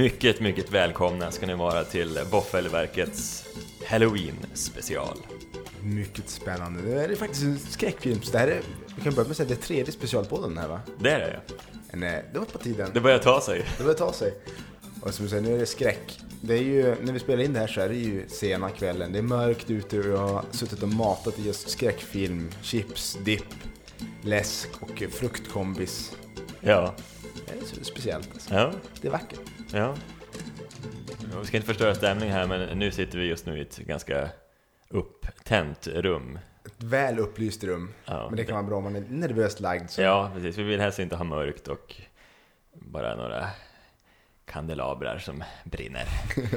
Mycket, mycket välkomna ska ni vara till Våffelverkets Halloween special. Mycket spännande. Det här är faktiskt en skräckfilm. Så det här är, vi kan börja med att säga det är tredje specialpodden här va? Det är det Men, eh, det var på tiden. Det börjar ta sig. Det börjar ta sig. Och som du säger, nu är det skräck. Det är ju, när vi spelar in det här så är det ju sena kvällen. Det är mörkt ute och jag har suttit och matat i just skräckfilm, chips, dipp, läsk och fruktkombis. Ja. Det är så speciellt alltså. Ja. Det är vackert. Ja. Vi ska inte förstöra stämningen här, men nu sitter vi just nu i ett ganska upptänt rum. Ett väl upplyst rum. Ja, Men det kan vara bra om man är nervöst lagd. Så. Ja, precis. Vi vill helst inte ha mörkt och bara några kandelabrar som brinner.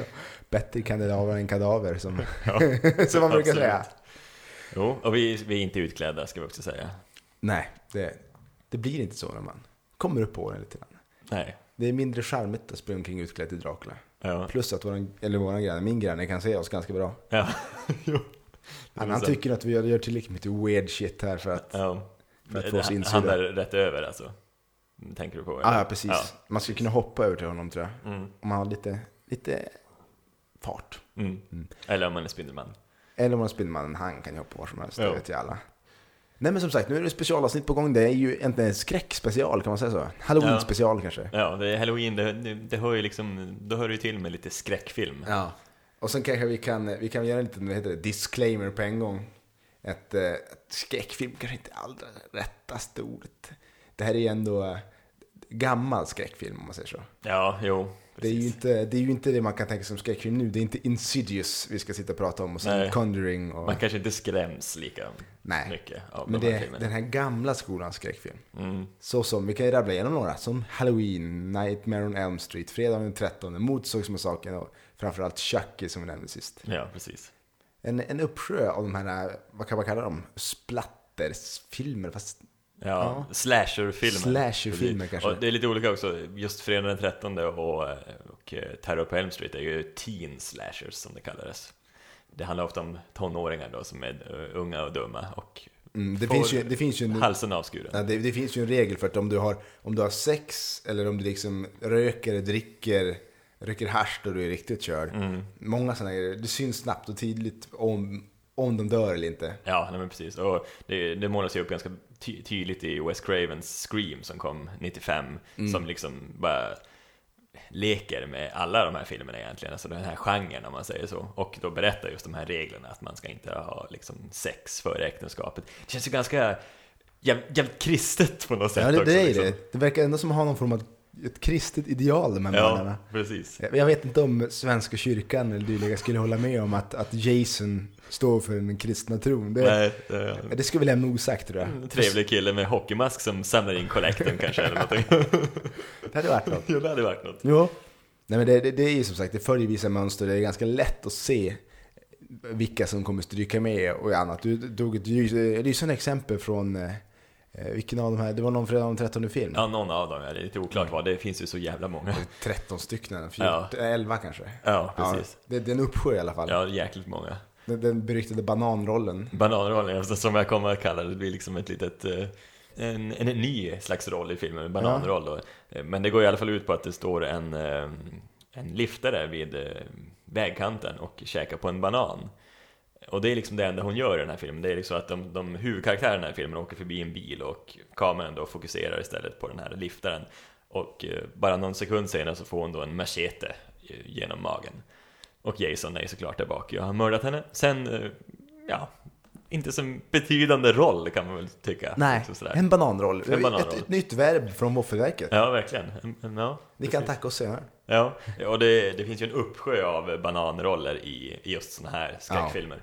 Bättre kadaver än kadaver som, Ja, som man brukar säga. Jo, och vi, vi är inte utklädda ska vi också säga. Nej, det, det blir inte så när man kommer upp på det lite grann. Nej. Det är mindre charmigt att springa omkring utklädd till Dracula. Ja. Plus att våran, eller våran granne, min granne kan se oss ganska bra. Ja. Han, han tycker att vi gör, gör tillräckligt mycket weird shit här för att... Ja. För att få oss insydda. Han är rätt över alltså. Tänker du på? Ja, ja, precis. Ja. Man skulle kunna hoppa över till honom tror jag. Mm. Om man har lite, lite fart. Mm. Eller om man är Spindelman. Eller om man är Spindelmannen, han kan ju hoppa var som helst, det vet ju alla. Nej men som sagt, nu är det specialavsnitt på gång. Det är ju inte en skräckspecial, kan man säga så? Halloween-special kanske. Ja, det är halloween, det, det, hör ju liksom, då hör det ju till med lite skräckfilm. Ja. Och sen kanske vi kan, vi kan göra en liten vad heter det, disclaimer på en gång. Ett, eh, ett skräckfilm kanske inte är allra rättaste ordet. Det här är ju ändå eh, gammal skräckfilm om man säger så. Ja, jo. Det är, ju inte, det är ju inte det man kan tänka som skräckfilm nu. Det är inte Insidious vi ska sitta och prata om och sen Nej. Conjuring och... Man kanske inte skräms lika Nej. mycket av Men de det här är filmerna. den här gamla skolans skräckfilm. Mm. Så som, vi kan ju rabbla igenom några, som Halloween, Nightmare on Elm Street, Fredag den 13, Motorsågsmassakern och framförallt Chucky som vi nämnde sist. Ja, precis. En, en uppsjö av de här, vad kan man kalla dem, splattersfilmer, fast Ja, slasherfilmer. Slasherfilmer kanske. Och det är lite olika också. Just Fredag den 13 och, och eh, Terror på Elm Street är ju teen slashers som det kallades. Det handlar ofta om tonåringar då som är eh, unga och dumma och mm, det, finns ju, det, finns ju en, halsen avskuren. ja, det, det finns ju en regel för att om du har, om du har sex eller om du liksom röker, dricker, röker hasch då du är riktigt körd. Mm. Många sådana grejer, det syns snabbt och tydligt om, om de dör eller inte. Ja, nej men precis. Och det, det målas ju upp ganska ty tydligt i Wes Cravens Scream som kom 95, Mm. som liksom bara leker med alla de här filmerna egentligen, alltså den här genren om man säger så. Och då berättar just de här reglerna, att man ska inte ha liksom sex före äktenskapet. Det känns ju ganska jävligt, kristet på något sätt Ja, det, också. det är liksom. det. Det verkar ändå som att ha någon form av ett kristet ideal, de här Ja, precis. Jag jag vet inte om Svenska kyrkan eller dylika skulle hålla med om att, att Jason står för den kristna tron. Det, Nej, det, det ska vi lämna osagt tror jag. en trevlig kille med hockeymask som samlar in kollekten kanske eller någonting. Det hade varit något. ja, det hade varit något. Jo. Nej men det, det, det är ju som sagt, det följer vissa mönster. Det är ganska lätt att se vilka som kommer stryka med och annat. Du tog ett lys- lysande exempel från, eh, eh, vilken av de här, det var någon fredag den 13 film. Ja, någon av dem, ja, det är lite oklart vad, det finns ju så jävla många. 13 stycken, 14, Ja. 11 kanske. Ja, precis. Ja, det, det är en uppsjö i alla fall. Ja, jäkligt många. Den, den beryktade bananrollen. Bananrollen, alltså, som jag kommer att kalla det, det blir liksom ett litet, eh, en, en ny slags roll i filmen, bananroll då. Eh, Men det går i alla fall ut på att det står en, eh, en liftare vid vägkanten och käkar på en banan. Och det är liksom det enda hon gör i den här filmen, det är liksom att de, de huvudkaraktärerna i den här filmen åker förbi en bil och kameran då fokuserar istället på den här liftaren. Och bara någon sekund senare så får hon då en machete genom magen. Och Jason är såklart där bak, jag har mördat henne. Sen, eh, ja, inte så betydande roll kan man väl tycka. Nej, Liksom en bananroll. En bananroll. Ett, ett nytt verb från Våffelverket. Ja, verkligen. En- en- Ja, Ni kan tacka oss senare. Ja, och det, det finns ju en uppsjö av bananroller i, i just såna här skräckfilmer.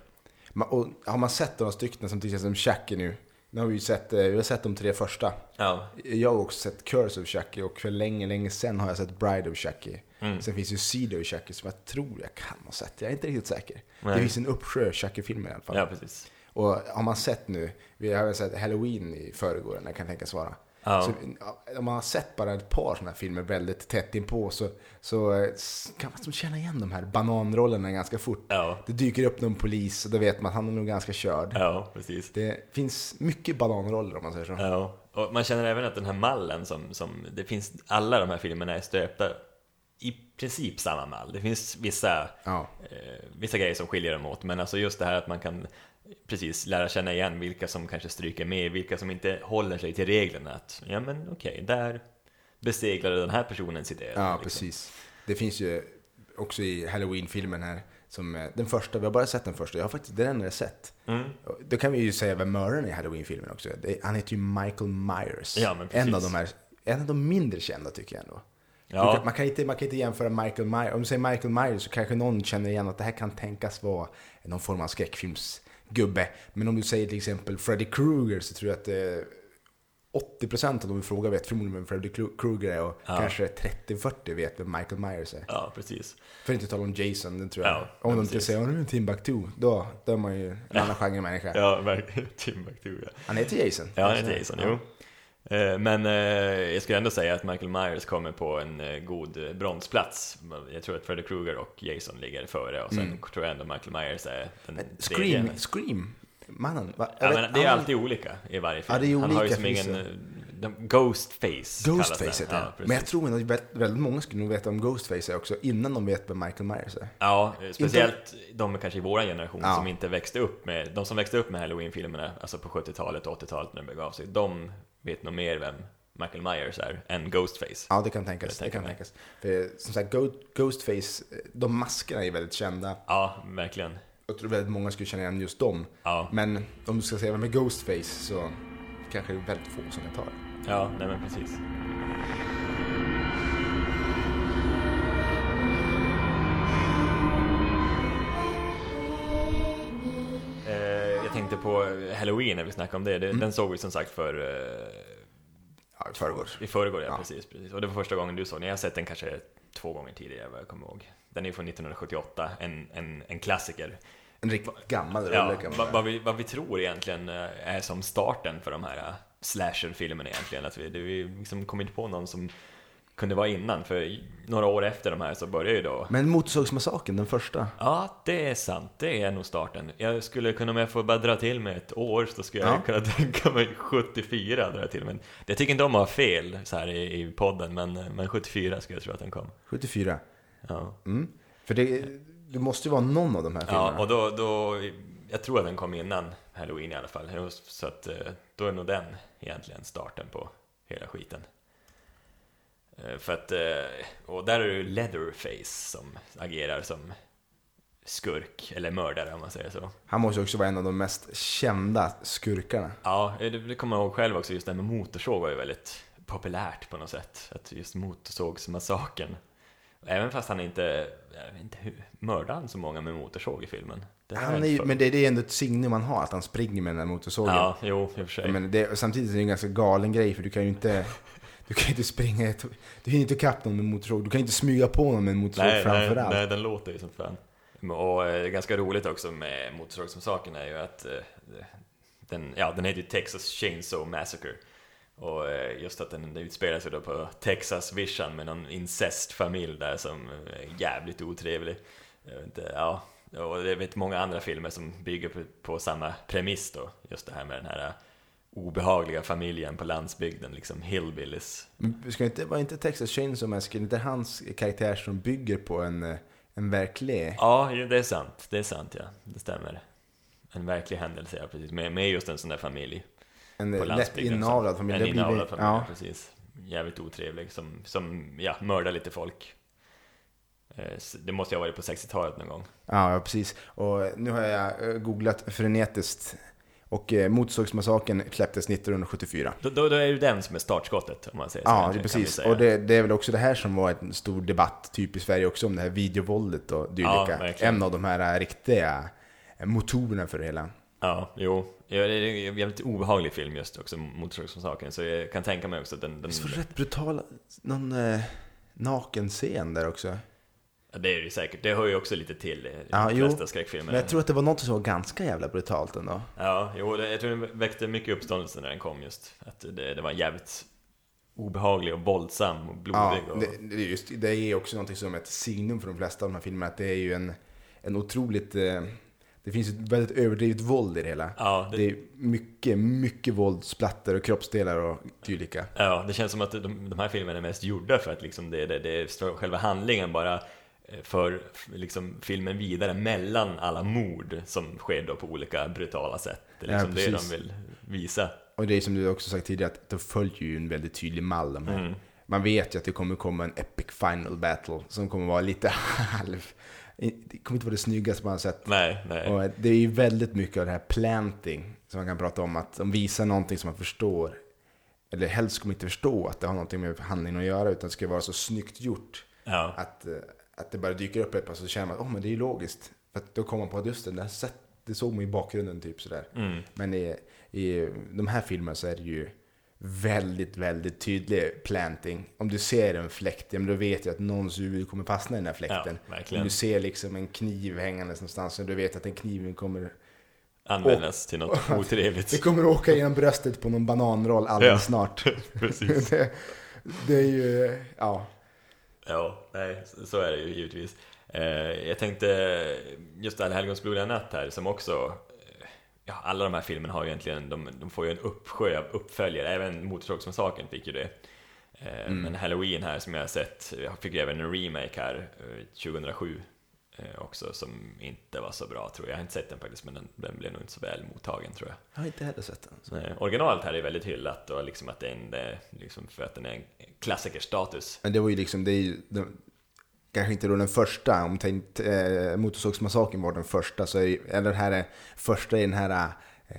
Ma- Och har man sett några stycken som till exempel Chucky nu. Nu har vi ju sett, eh, vi har sett de tre första. Ja, Jag har också sett Curse of Chucky och för länge, länge sen har jag sett Bride of Chucky. Mm. Sen finns ju Seed of Chucky som jag tror jag kan ha sett. Jag är inte riktigt säker. Nej. Det finns en uppsjö Chucky-filmer i alla fall. ja precis. Och har man sett nu, vi har väl sett Halloween i förrgår, när kan tänkas vara. Ja. Så, om man har sett bara ett par sådana här filmer väldigt tätt inpå så, så eh, kan man som känna igen de här bananrollerna ganska fort. Ja, Det dyker upp någon polis och då vet man att han är nog ganska körd. ja precis. Det finns mycket bananroller om man säger så. Ja, och man känner även att den här mallen som, som det finns, alla de här filmerna är stöpta i princip samma mall. Det finns vissa, Ja. eh, vissa grejer som skiljer dem åt, men alltså just det här att man kan precis lära känna igen vilka som kanske stryker med, vilka som inte håller sig till reglerna. Att, ja men okej, där beseglade den här personen sitt öde. Ja, liksom. precis. Det finns ju också i Halloween-filmen här, som eh, den första, vi har bara sett den första, jag har faktiskt den enda jag sett. Mm. Då kan vi ju säga vem mördaren i Halloween-filmen också. Det, han heter ju Michael Myers. Ja, en av de här, en av de mindre kända tycker jag ändå. Ja, Man, kan inte, man kan inte jämföra Michael Myers, om du säger Michael Myers så kanske någon känner igen att det här kan tänkas vara någon form av skräckfilmsgubbe. Men om du säger till exempel Freddy Krueger så tror jag att eh, 80% av de vi frågar vet förmodligen vem Freddy Kru- Krueger är och Ja. kanske 30-40 vet vem Michael Myers är. ja, precis. För att inte tala om Jason, den tror jag. Ja, om de inte säger att Timbuktu, då, då är man ju en annan genre människa. Ja, verkligen. Timbuktu, ja. Han heter Jason. Ja, han heter Jason, Ja. jo. Eh, Men eh, jag skulle ändå säga att Michael Myers kommer på en eh, god bronsplats. Jag tror att Freddy Krueger och Jason ligger före och sen Mm. tror jag ändå Michael Myers är den Men tredje. Scream, Scream, mannen. Va? Ja, men det är alltid olika i varje film. Ja, det är Han har ju olika som ingen... Ghostface Ghostface heter. Ja, Men jag tror att väldigt många skulle nog veta om Ghostface är också innan de vet vem Michael Myers är. Ja, speciellt de kanske i vår generation Ja. som inte växte upp med, de som växte upp med Halloween-filmerna, alltså på 70-talet och 80-talet när det begav sig, de vet nog mer vem Michael Myers är än Ghostface. Ja, det kan tänkas. Det Det kan tänkas. För som sagt, Ghostface, de maskerna är väldigt kända. Ja, verkligen. Jag tror väldigt många skulle känna igen just dem. Ja, Men om du ska säga vem är Ghostface så kanske det är väldigt få som jag tar. ja nej men precis. På Halloween när vi snackade om det, Mm. det den såg vi som sagt för eh, Ja, i förrgår. I förrgår, ja, Ja. Precis, precis. Och det var första gången du såg den. Jag har sett den kanske två gånger tidigare, vad jag kommer ihåg. Den är från 1978, en, en, en klassiker. En riktigt gammal rulle Ja, kan man vad, vi, vad vi tror egentligen eh, är som starten för de här eh, slasher-filmerna egentligen. Att vi, det, vi liksom kom inte på någon som kunde vara innan, för några år efter de här så började ju då Men Motorsågsmassakern, den första. Ja, det är sant. Det är nog starten. Jag skulle kunna, om jag får bara dra till med ett år, så skulle jag Ja. kunna tänka mig 74 dra till. Men jag tycker inte om att ha fel så här i, i podden, men, men 74 skulle jag tro att den kom. 74. Ja, Mm. För det, det måste ju vara någon av de här filmerna. ja och då, då, jag tror att den kom innan Halloween i alla fall. Så att eh, då är nog den egentligen starten på hela skiten. Eh, För att, eh, och där är det ju Leatherface som agerar som skurk, eller mördare om man säger så. Han måste ju också vara en av de mest kända skurkarna. Ja, det, det kommer jag ihåg själv också, just det här med motorsåg var ju väldigt populärt på något sätt. Att just motorsågsmassakern. Även fast han inte, jag vet inte hur, mördade han så många med motorsåg i filmen? Det Han är ju, men det, det är ändå ett signum man har, att han springer med den där motorsågen. Ja, jo, i och för sig. Men det, samtidigt är det en ganska galen grej, för du kan ju inte... Du kan ju inte springa ett, Du hinner inte ikapp någon med motorsåg. Du kan inte smyga på någon med en motorsåg nej, nej, framför allt. nej, den låter ju som fan. Och eh, ganska roligt också med motorsågsmassakern är ju att eh, den, ja, den heter ju Texas Chainsaw Massacre. Och eh, just att den utspelar sig då på Texas Vision med någon incestfamilj där som är jävligt otrevlig. Jag vet inte, ja. Och det vet många andra filmer som bygger på, på samma premiss då. Just det här med den här eh, obehagliga familjen på landsbygden, liksom hillbillies. Men ska inte, var inte Texas Chainsaw Massacre, inte hans karaktär som bygger på en, eh, en verklig... Ja, det är sant. Det är sant, ja. Det stämmer. En verklig händelse, ja, precis. Med, med just en sån där familj En lätt inavlad familj. En inavlad familj, ja. precis. Jävligt otrevlig, som, som ja, mördar lite folk. Eh, Det måste ju ha varit på 60-talet någon gång. Ja, precis. Och nu har jag eh, googlat frenetiskt. Och eh, Motorsågsmassakern släpptes 1974. Då, då, då är det den som är startskottet, om man säger så. Ja, vi precis. Och det, det är väl också det här som var en stor debatt, typ i Sverige också, om det här videovåldet och Ja, dylika. verkligen. en av de här eh, riktiga eh, motorerna för det hela. Ja, jo. Ja, det är en jävligt obehaglig film just också, Motorsågsmassakern. Så jag kan tänka mig också att den... den det rätt brutal, någon eh, naken scen där också? Ja, det är det säkert. Det hör ju också lite till i Ja, de jo. flesta skräckfilmer. Men jag tror att det var något som var ganska jävla brutalt ändå. Ja, jo, det, jag tror den väckte mycket uppståndelse när den kom just. Att det, det var jävligt obehaglig och våldsam och blodig. Ja, och, det, det, är just, det är också något som är ett signum för de flesta av de här filmerna, att det är ju en, en otroligt eh, Det finns ett väldigt överdrivet våld i det hela. Ja, det, Det är mycket, mycket våld, splatter och kroppsdelar och dylika. ja, det känns som att de, de här filmerna är mest gjorda för att liksom det, det, det är själva handlingen bara för liksom filmen vidare mellan alla mord som sker då på olika brutala sätt. Det är Ja, liksom det de vill visa. Och det är som du också sagt tidigare, att de följer ju en väldigt tydlig mall. De. Mm. Man vet ju att det kommer komma en epic final battle som kommer vara lite halv... Det kommer inte vara det snyggaste man har sett. Nej, nej. Och det är ju väldigt mycket av det här planting som man kan prata om. Att de visar någonting som man förstår. Eller helst ska man inte förstå att det har någonting med handlingen att göra. Utan det ska vara så snyggt gjort. Ja, Att, eh, att det bara dyker upp ett par så känner man att oh, men det är ju logiskt. För att då kommer man på att just det, där det såg man i bakgrunden typ sådär. mm. Men i, i de här filmerna så är det ju väldigt, väldigt tydlig planting. Om du ser en fläkt, ja, men då vet jag att någons huvud kommer fastna i den här fläkten. Ja. Om du ser liksom en kniv hängandes någonstans, du vet att den kniven kommer... Användas till något Det otrevligt. kommer åka genom bröstet på någon bananroll alldeles Ja. snart. Precis. det, det är ju, ja. Ja, nej, så- är det ju givetvis. Eh, jag tänkte, just Alla helgons blodiga natt här, som också eh, Ja, alla de här filmerna har ju egentligen, de, de får ju en uppsjö av uppföljare, även Motorsågsmassakern fick ju det. Eh, Mm. Men Halloween här som jag har sett, jag fick ju även en remake här eh, 2007 eh, också som inte var så bra tror jag. Jag har inte sett den faktiskt men den, den blev nog inte så väl mottagen tror jag. Jag har inte heller sett den. Så, eh, originalet här är väldigt hyllat och liksom att det är en, eh, liksom för att den är en klassikerstatus. Men det var ju liksom, det är ju, det, kanske inte då den första, om tänkt, eh, Motorsågsmassakern var den första, så är eller den här eh, första i den här, eh,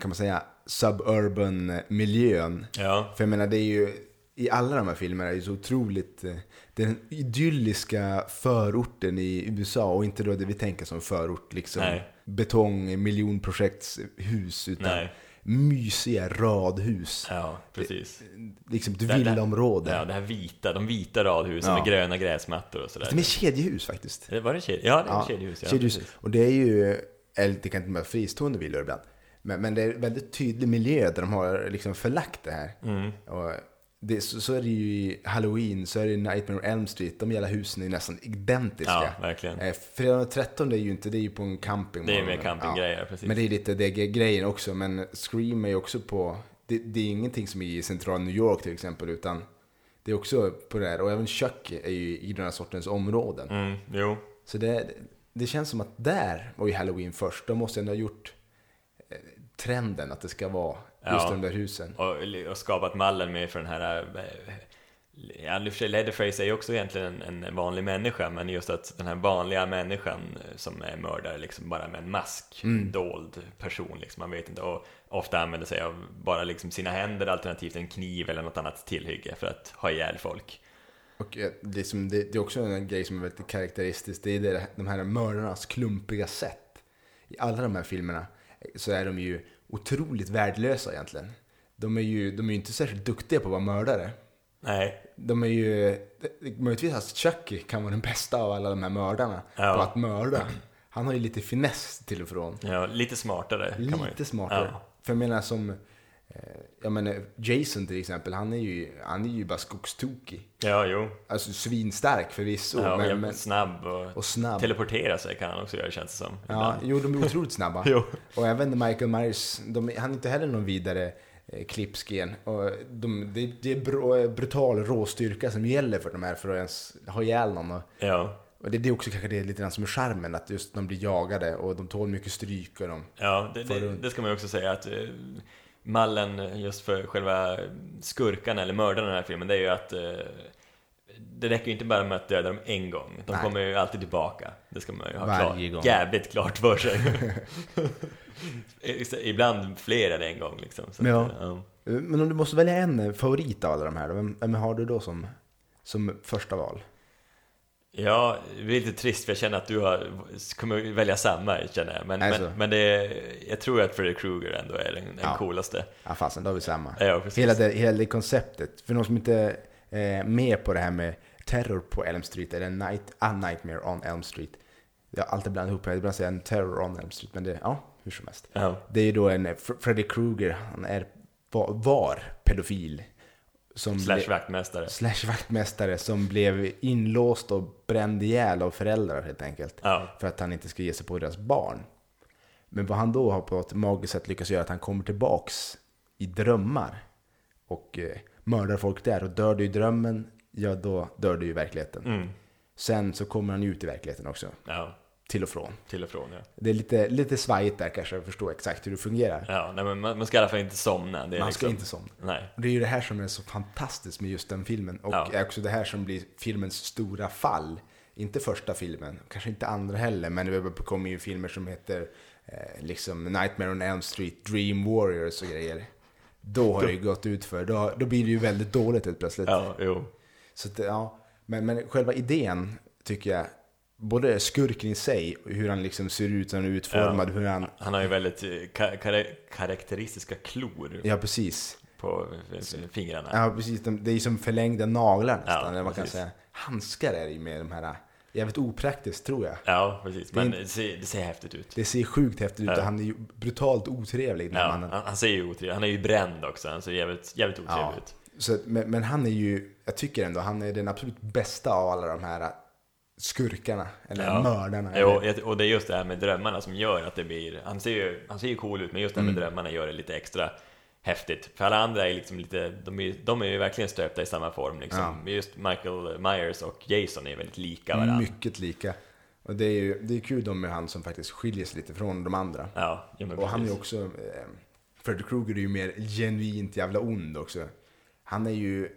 kan man säga, suburban miljön. Ja, För jag menar, det är ju, i alla de här filmerna är det så otroligt, eh, den idylliska förorten i USA och inte då det vi tänker som förort, liksom Nej. betong, miljonprojektshus, utan nej, mysiga radhus. ja precis. Liksom ett Det- det- villaområde. Ja, det här vita, de vita radhusen Ja. med gröna gräsmattor och sådär. Det är kedjehus faktiskt. Det var det kedjehus? Ja, det är Ja, kedjehus. Ja, kedjehus. precis. Och det är ju, eller det kan inte vara fristående villor ibland. Men, men det är en väldigt tydlig miljö där de har liksom förlagt det här. Mm. Och det, så, så är det ju i Halloween, så är det i Nightmare on Elm Street. De jävla husen är nästan identiska. Ja, verkligen. Eh, Fredag den 13 är ju inte, det är ju på en camping. Det är mer campinggrejer, precis. Men det är lite det grejen också. Men Scream är ju också på, det, det är ingenting som är i centrala New York till exempel. Utan det är också på det här. Och även Chuck är ju i den här sortens områden. Mm, jo. Så det, det känns som att där var ju Halloween först. De måste ändå ha gjort eh, trenden att det ska vara just Ja. de där husen. Och, och skapat mallen med för den här... eh, Ja, i och för sig Leatherface är ju också egentligen en, en vanlig människa, men just att den här vanliga människan som är mördare, liksom bara med en mask, Mm. dold person, liksom, man vet inte, och ofta använder sig av bara liksom sina händer, alternativt en kniv eller något annat tillhygge för att ha ihjäl folk. Och eh, det, som, det, det är också en grej som är väldigt karaktäristisk. Det är det, de här mördarnas klumpiga sätt. I alla de här filmerna så är de ju otroligt värdelösa egentligen. De är ju, de är ju inte särskilt duktiga på att vara mördare. Nej, De är ju, möjligtvis att Chucky kan vara den bästa av alla de här mördarna Ja. på att mörda. Han har ju lite finess till och från. ja, lite smartare. Lite smartare. Ja. För jag menar som, jag menar Jason till exempel, han är ju, han är ju bara skogstokig. Ja, jo. Alltså svinstark förvisso, Ja, men, men, snabb och, och snabb. teleportera sig kan han också göra känns det som. Ja, jo, de är otroligt snabba. Jo. Och även Michael Myers, de, han är inte heller någon vidare eh, klippsken. Och de, det, det är br- brutal råstyrka som gäller för de här för att ens ha ihjäl någon. Och, Ja, och det, det är också kanske det lite grann som är charmen, att just de blir jagade och de tål mycket stryk och de... ja det, det, det ska man ju också säga att eh, mallen just för själva skurkarna eller mördarna i den här filmen, det är ju att eh, det räcker ju inte bara med att döda dem en gång. De Nej. kommer ju alltid tillbaka. Det ska man ju ha Varje klart, gång. jävligt klart för sig. Ibland fler än en gång liksom. Så Ja. att, ja. Men om du måste välja en eh, favorit av alla de här, vem, vem har du då som, som första val? Ja, det är lite trist för jag känner att du har, kommer välja samma känner jag. Men, Alltså. men, men det är, jag tror att Freddy Krueger ändå är den, den Ja. coolaste. Ja, fasen, då har vi samma. Ja, precis. Hela det, hela det konceptet. För någon som inte är med på det här med terror på Elm Street, eller night, A Nightmare on Elm Street. Jag har alltid blandat ihop det, ibland säger jag en terror on Elm Street, men det, ja, hur som helst. Ja. Det är ju då en Fr- Freddy Krueger, han är, var pedofil. Som Slash vaktmästare. slash vaktmästare som blev inlåst och bränd ihjäl av föräldrar helt enkelt. Ja, För att han inte ska ge sig på deras barn. Men vad han då har på ett magiskt sätt lyckats göra är att han kommer tillbaks i drömmar och eh, mördar folk där. Och dör du i drömmen, ja då dör du i verkligheten. Mm. Sen så kommer han ut i verkligheten också, Ja, till och från. till och från ja. Det är lite, lite svajigt där kanske att förstå exakt hur det fungerar. Ja, nej, men man, man ska i alla fall inte somna. Det är Man ska liksom, inte somna. Nej. Och det är ju det här som är så fantastiskt med just den filmen. Och Ja. är också det här som blir filmens stora fall. Inte första filmen, kanske inte andra heller, men det kommer ju filmer som heter eh, liksom Nightmare on Elm Street, Dream Warriors och grejer. Då har det ju gått ut för. Då, då blir det ju väldigt dåligt helt plötsligt. Ja, jo. Så att, ja, men, men själva idén tycker jag, både skurken i sig, hur han liksom ser ut, hur han är utformad, hur han... Han har ju väldigt eh, ka- kar- karaktäristiska klor Ja, precis. på eh, fingrarna. Ja, precis. De, det är ju som förlängda naglar nästan, Ja, eller man kan säga. Handskar är det ju med de här, jävligt opraktiskt tror jag. Ja, precis. Det är Men det ser, det ser häftigt ut. Det ser sjukt häftigt ut Ja. och han är ju brutalt otrevlig. När Ja, man, han, han ser ju otrevlig Han är ju bränd också. Han ser jävligt, jävligt otrevlig Ja. ut. så, men, men han är ju, jag tycker ändå, han är den absolut bästa av alla de här skurkarna, eller Ja. mördarna. Jo, eller, och det är just det här med drömmarna som gör att det blir... Han ser ju, han ser ju cool ut, men just det här Mm. med drömmarna gör det lite extra häftigt. För alla andra är liksom lite... De är, de är ju verkligen stöpta i samma form liksom. Ja. Just Michael Myers och Jason är väldigt lika varandra. mycket lika. Och det är ju det är kul då med han som faktiskt skiljer sig lite från de andra. Ja, Och han är precis. också, eh, Freddy Krueger är ju mer genuint jävla ond också. Han är ju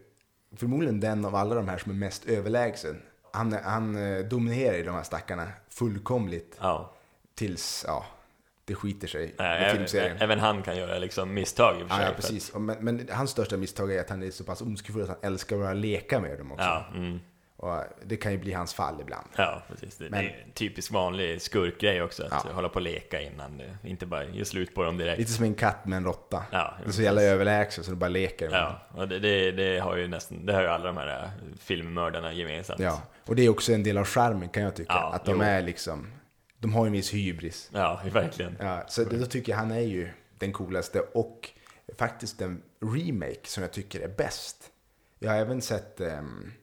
förmodligen den av alla de här som är mest överlägsen. Han, han eh, dominerar ju de här stackarna fullkomligt Ja. tills, ja, det skiter sig Ja, med även, filmserien. även han kan göra liksom misstag i och för Ja, sig. ja, att- precis. Men, men hans största misstag är att han är så pass ondskefull att han älskar att leka med dem också. Ja, mm, Och det kan ju bli hans fall ibland. ja, precis. Det, Men- det är en typisk vanlig skurkgrej också, att Ja. hålla på och leka innan, inte bara ge slut på dem direkt. Lite som en katt med en råtta. Ja, det är så jävla överlägset så du bara leker med. Ja, och det, det, det har ju nästan, det har ju alla de här äh, filmmördarna gemensamt. Ja, och det är också en del av charmen kan jag tycka. Ja, att de jo. är liksom, de har en viss hybris. Ja, verkligen. Ja, så då tycker jag han är ju den coolaste och faktiskt den remake som jag tycker är bäst. Jag har även sett, um,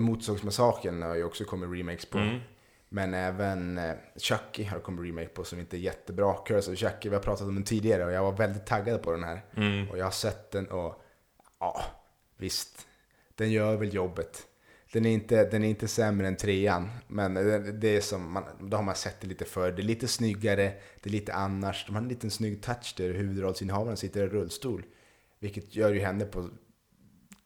Motorsågsmassakern har ju också kommit remakes på. Mm. Men även eh, Chucky har kommit remake på som inte är jättebra. Curse of Chucky, vi har pratat om den tidigare och jag var väldigt taggad på den här. Mm. Och jag har sett den och ja, visst. Den gör väl jobbet. Den är inte, den är inte sämre än trean, men det, det är som, man, då har man sett det lite förr. Det är lite snyggare, det är lite annars. De har en liten snygg touch där huvudrollsinnehavaren sitter i rullstol. Vilket gör ju henne på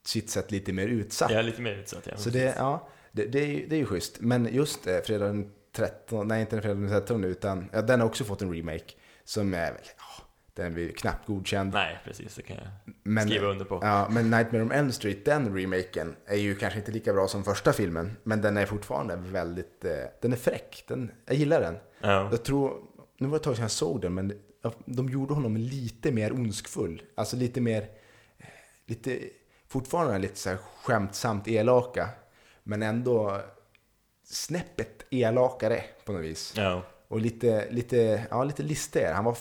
sitt sätt lite mer utsatt. Är lite mer utsatt, ja. Så det, ja, det, det, är, ju- det är ju schysst. Men just det, fredag den 13, nej inte den fredag den 13 utan ja, den har också fått en remake. Som är väl, ja, den blir knappt godkänd. Nej, precis, det kan jag Men, skriva under på. Ja, men Nightmare on Elm Street, den remaken, är ju kanske inte lika bra som första filmen. Men den är fortfarande väldigt, eh, den är fräck. Den, jag gillar den. Ja. Jag tror, nu var det ett tag sedan jag såg den, men de gjorde honom lite mer ondskfull. Alltså lite mer, eh, lite, fortfarande lite så här skämtsamt elaka. Men ändå snäppet elakare på något vis. Ja. Och lite, lite, ja, lite listigare. Han var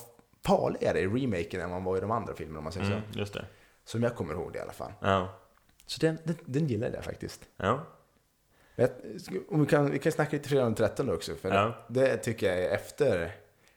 farligare i remaken än vad han var i de andra filmerna om man säger Mm, så. just det. Som jag kommer ihåg det i alla fall. Ja. Så den, den, den gillar jag faktiskt. Ja. Jag, om vi, kan, vi kan snacka lite fredag den 13 också. För Ja. det tycker jag är efter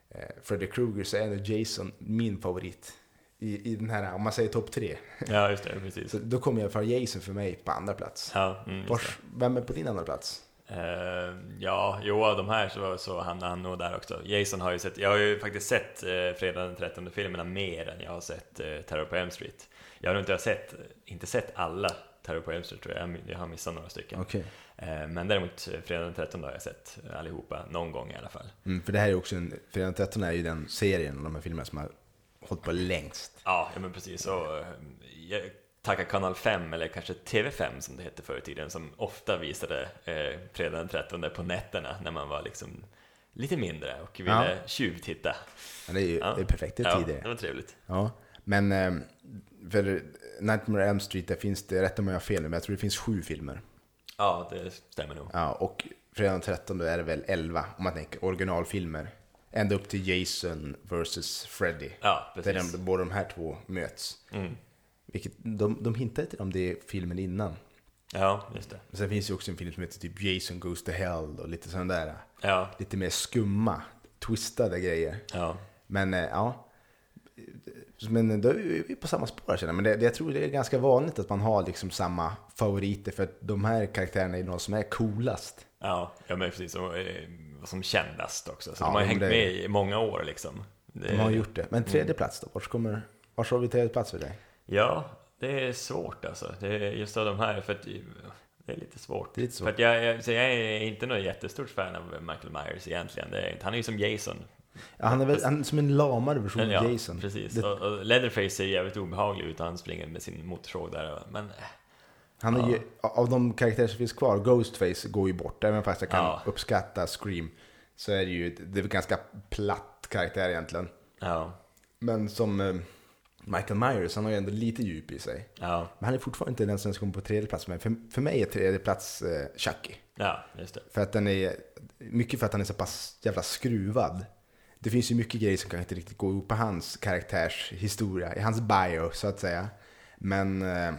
eh, Freddy Krueger så är Jason min favorit. I, I den här, om man säger topp tre. ja, just det, precis. Så då kommer jag för Jason för mig på andra plats. Ja, mm. Vars, vem är på din andra plats? Eh, ja, jo, av de här så, så hamnar han nog där också. Jason har ju sett, jag har ju faktiskt sett eh, Fredag den 13 filmerna mer än jag har sett eh, Terror på Elm Street. Jag har nog inte sett, inte sett alla Terror på Elm Street tror jag, jag, har missat några stycken. Eh, men däremot Fredag den 13 har jag sett allihopa, någon gång i alla fall. Mm, för det här är också en, Fredag den 13 är ju den serien av de här filmerna som har hållit på längst. Ja, ja men precis. Så, eh, jag tackar Kanal 5, eller kanske TV5 som det hette förr i tiden, som ofta visade eh, Fredag den 13 på nätterna när man var liksom lite mindre och ville Ja. tjuvtitta. Ja, det är ju Ja. det är perfekta Ja, tider. det var trevligt. Ja, men eh, för Nightmare Elm Street, där finns det, rätt om jag har fel men jag tror det finns sju filmer. Ja, det stämmer nog. Ja, och Fredag den 13 då är det väl 11, om man tänker originalfilmer. Ända upp till Jason vs Freddy. Ja, Där precis. de, båda de här två möts. Mm. Vilket, de, de hintar till om det är filmen innan. Ja, just det. Men sen finns ju också en film som heter typ Jason Goes to Hell och lite sådana där, Ja, lite mer skumma. twistade grejer. Ja. Men eh, ja. Men då är vi på samma spår känner. Men det, det, jag tror det är ganska vanligt att man har liksom samma favoriter. För att de här karaktärerna är de som är coolast. Ja, ja men precis. Och som kändast också. Så Ja, de har hängt det- med i många år liksom. Det, De har gjort det. Men tredje plats då? Vart kommer... Vart har vi tredje plats för dig? Ja, det är svårt alltså. Det är just av de här, för att det är lite svårt. Är lite svårt. För att jag, jag, så jag är inte något jättestort fan av Michael Myers egentligen. Det är, han är ju som Jason. Ja, han är väl han är som en lamare version av ja, Jason. precis. Det, Och, och Leatherface ser jävligt obehaglig ut han springer med sin motorsåg där. Men eh, han är Ja. ju, av de karaktärer som finns kvar, Ghostface går ju bort. Även fast jag kan Ja. uppskatta Scream. Så är det ju, det är ganska platt karaktär egentligen. ja, Men som eh, Michael Myers, han har ju ändå lite djup i sig. Men han är fortfarande inte den som kommer på tredje plats. Men för, för mig är tredje plats eh, Chucky. ja, just det. För att den är, mycket för att han är så pass jävla skruvad. Det finns ju mycket grejer som kan inte riktigt gå ihop på hans karaktärs historia, i hans bio så att säga. Men eh,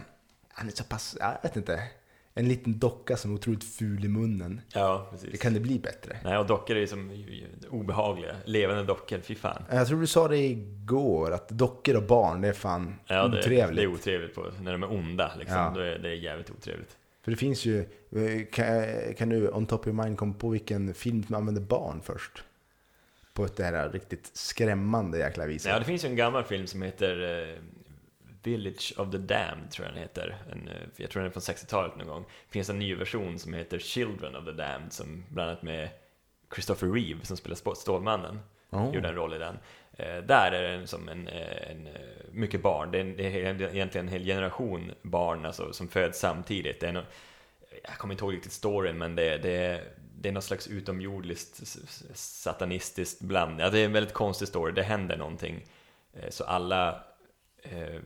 han är så pass, jag vet inte, en liten docka som är otroligt ful i munnen. Ja, Det precis. kan det bli bättre? Nej, och dockor är ju som obehagliga. Levande dockor, fy fan. Jag tror du sa det igår, att dockor och barn, det är fan Ja, det, otrevligt. det är otrevligt på, när de är onda liksom. Ja. Då är det är jävligt otrevligt. För det finns ju, eh, kan, kan du on top of your mind komma på vilken film som använder barn först? På ett det här riktigt skrämmande jäkla viset. Ja, det finns ju en gammal film som heter eh, Village of the Damned, tror jag den heter. En, eh, jag tror den är från 60-talet någon gång. Det finns en ny version som heter Children of the Damned, som bland annat med Christopher Reeve som spelar Stålmannen, Oh. gjorde en roll i den. Eh, där är det som en, eh, en, mycket barn, det är, en, det är egentligen en hel generation barn alltså, som föds samtidigt. Det är no, jag kommer inte ihåg riktigt storyn, men det, det, det är något slags utomjordiskt satanistiskt bland. Ja, det är en väldigt konstig story, det händer någonting. Så alla eh,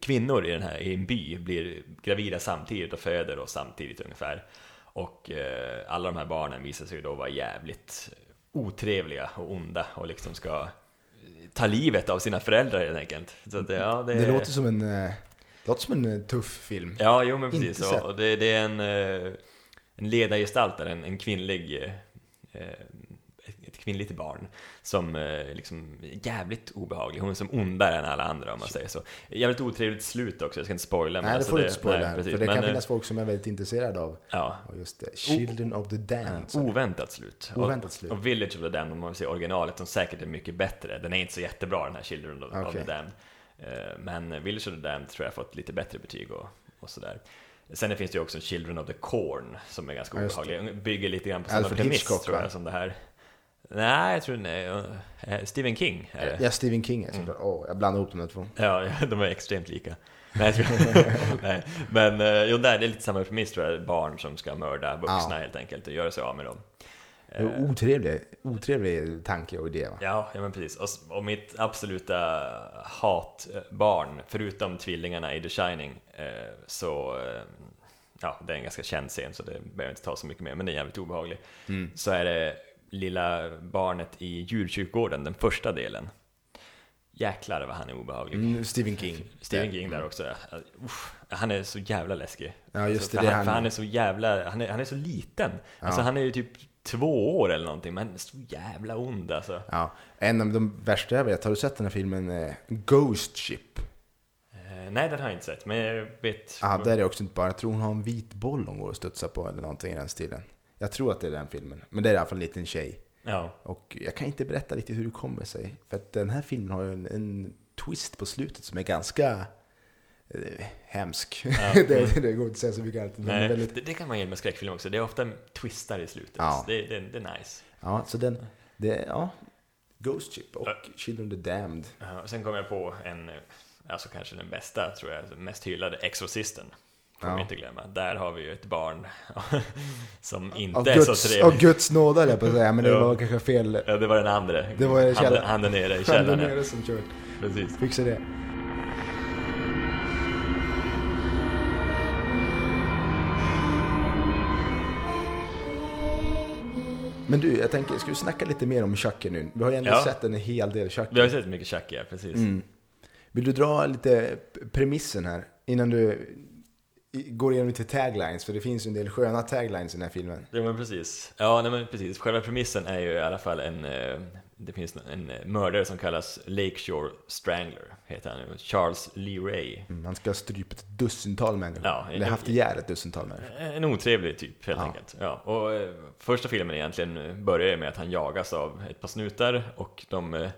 kvinnor i, den här, i en by blir gravida samtidigt och föder då samtidigt ungefär. Och eh, alla de här barnen visar sig då vara jävligt otrevliga och onda och liksom ska ta livet av sina föräldrar helt enkelt. Så att, ja, det, Det låter som en, eh, låter som en eh, tuff film. Ja, jo men precis. Och, och det, det är en, en ledargestalt, där, en, en kvinnlig, eh, kvinnligt barn som eh, liksom är jävligt obehaglig. Hon är som ondare än alla andra om man säger så. Jävligt otrevligt slut också, jag ska inte spoila. men Nej, det alltså får du inte spoila nej, här. precis. För det Men, kan eh, finnas folk som är väldigt intresserade av Ja, just det. Children of the Damned. oväntat slut. Oväntat och, slut. Och Village of the Damned, om man vill se originalet, som säkert är mycket bättre. Den är inte så jättebra den här Children of, of the Damned. Eh, Men Village of the Damned tror jag fått lite bättre betyg och, och sådär. Sen finns det ju också Children of the Corn som är ganska obehaglig. Bygger lite grann på samma Alfred premiss Hitchcock, tror jag va? som det här. Nej, jag tror nej. eh, Stephen King är det. Ja, Stephen King är Mm. såklart. Åh, jag blandar ihop de där två. Ja, de är extremt lika. Nej, jag tror, nej. Men eh, jo, där, det är lite samma premiss tror jag. Barn som ska mörda vuxna Ja. helt enkelt och göra sig av med dem. Otrevlig, otrevlig tanke och idé va? Ja, ja men precis. Och, och mitt absoluta hatbarn, förutom tvillingarna i The Shining, eh, så... Eh, ja, det är en ganska känd scen så det behöver jag inte ta så mycket mer, men det är jävligt obehaglig. Mm. Så är det lilla barnet i djurkyrkogården, den första delen. Jäklar vad han är obehaglig. Mm, Stephen King. Stephen King där också. ja. Uff, han är så jävla läskig. Ja, just det, för, det han, för han är så jävla, han är, han är så liten. Alltså Ja. han är ju typ två år eller någonting, men så jävla ond alltså. Ja, en av de värsta jag vet, har du sett den här filmen eh, Ghost Ship? Eh, nej, den har jag inte sett, men jag vet... Ja, där är det också inte bara, jag tror hon har en vit boll hon går och studsar på eller någonting i den stilen. Jag tror att det är den filmen, men det är i alla fall en liten tjej. Ja, Och jag kan inte berätta riktigt hur det kommer sig. För att den här filmen har ju en, en twist på slutet som är ganska eh, hemsk. Ja. det, det går inte att säga så mycket annat. Nej, väldigt, det, det kan man gilla med skräckfilm också. Det är ofta twistar i slutet. Ja. Det, det, det är nice. ja, så den, det, ja. Ghost Ship och Children of the Damned. Och sen kom jag på en, eh, alltså kanske den bästa, tror jag, mest hyllade, Exorcisten. Får Ja. vi inte glömma. Där har vi ju ett barn som inte Av är Guds, så av trevlig. Guds nåd jag på att säga, men det var kanske fel. Ja, det var den andra. Det var i handen, källaren. handen nere i Han källaren. där ja. nere som kört. Precis. Fixa det. Men du, jag tänker, ska vi snacka lite mer om Chucky nu? Vi har ju ändå Ja. sett en hel del Chucky. Vi har sett mycket Chucky, ja, precis. Mm. Vill du dra lite premissen här innan du går igenom lite taglines? För det finns ju en del sköna taglines i den här filmen. Ja men precis. Ja nej, men precis. Själva premissen är ju i alla fall en, eh, det finns en mördare som kallas Lakeshore Strangler, heter han nu, Charles Lee Ray. Mm, han ska ha strypt ett dussintal människor. Ja, Eller haft ihjäl ett dussintal människor. En otrevlig typ helt Ja. enkelt. Ja, och eh, första filmen egentligen börjar med att han jagas av ett par snutar och de eh,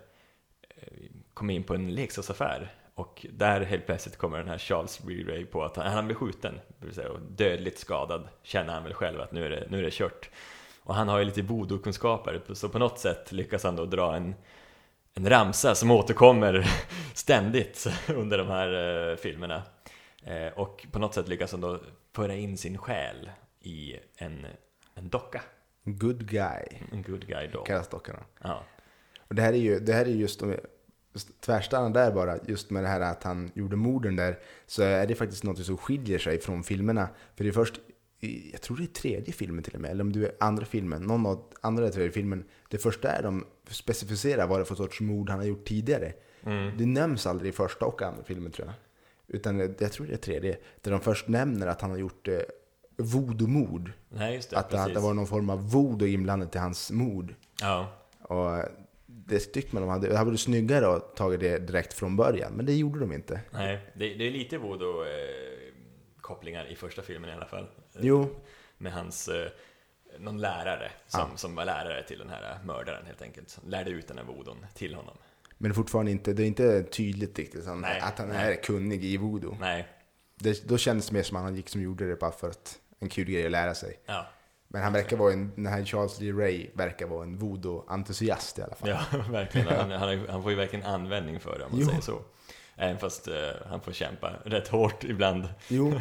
kommer in på en leksaksaffär. Och där helt plötsligt kommer den här Charles Lee Ray på att han, han blir skjuten, säga, och dödligt skadad, känner han väl själv att nu är det, nu är det kört. Och han har ju lite voodoo-kunskaper, så på något sätt lyckas han då dra en, en ramsa som återkommer ständigt under de här eh, filmerna. Eh, och på något sätt lyckas han då föra in sin själ i en, en docka, Good guy, en good guy doll. kallas dockorna. Ja, Och det här är ju, det här är just, tvärstannar där bara, just med det här att han gjorde morden där, så är det faktiskt något som skiljer sig från filmerna. För det är först, jag tror det är tredje filmen till och med, eller om det är andra filmen, någon av andra tredje filmen, det första är de specificerar vad det är för sorts mord han har gjort tidigare. mm. Det nämns aldrig i första och andra filmen tror jag. Utan jag tror det är tredje, där de först nämner att han har gjort eh, voodoo-mord. Att, att det var någon form av voodoo inblandat i hans mord. Ja, Och det tyckte man de hade, det hade varit snyggare att tagit det direkt från början, men det gjorde de inte. nej, det, det är lite voodoo-kopplingar i första filmen i alla fall. Jo, Med hans, eh, någon lärare som, som var lärare till den här mördaren helt enkelt. Som lärde ut den här voodon till honom. men fortfarande inte, det är inte tydligt riktigt han, Nej, att han nej. är kunnig i voodoo. Nej, Det, då kändes det mer som att han gick som gjorde det bara för att en kul grej att lära sig. ja, Men han verkar vara en, den här Charles Lee Ray verkar vara en voodoo-entusiast i alla fall. ja verkligen. Han, han, han får ju verkligen användning för det om man Jo. säger så. Även fast eh, han får kämpa rätt hårt ibland. Jo,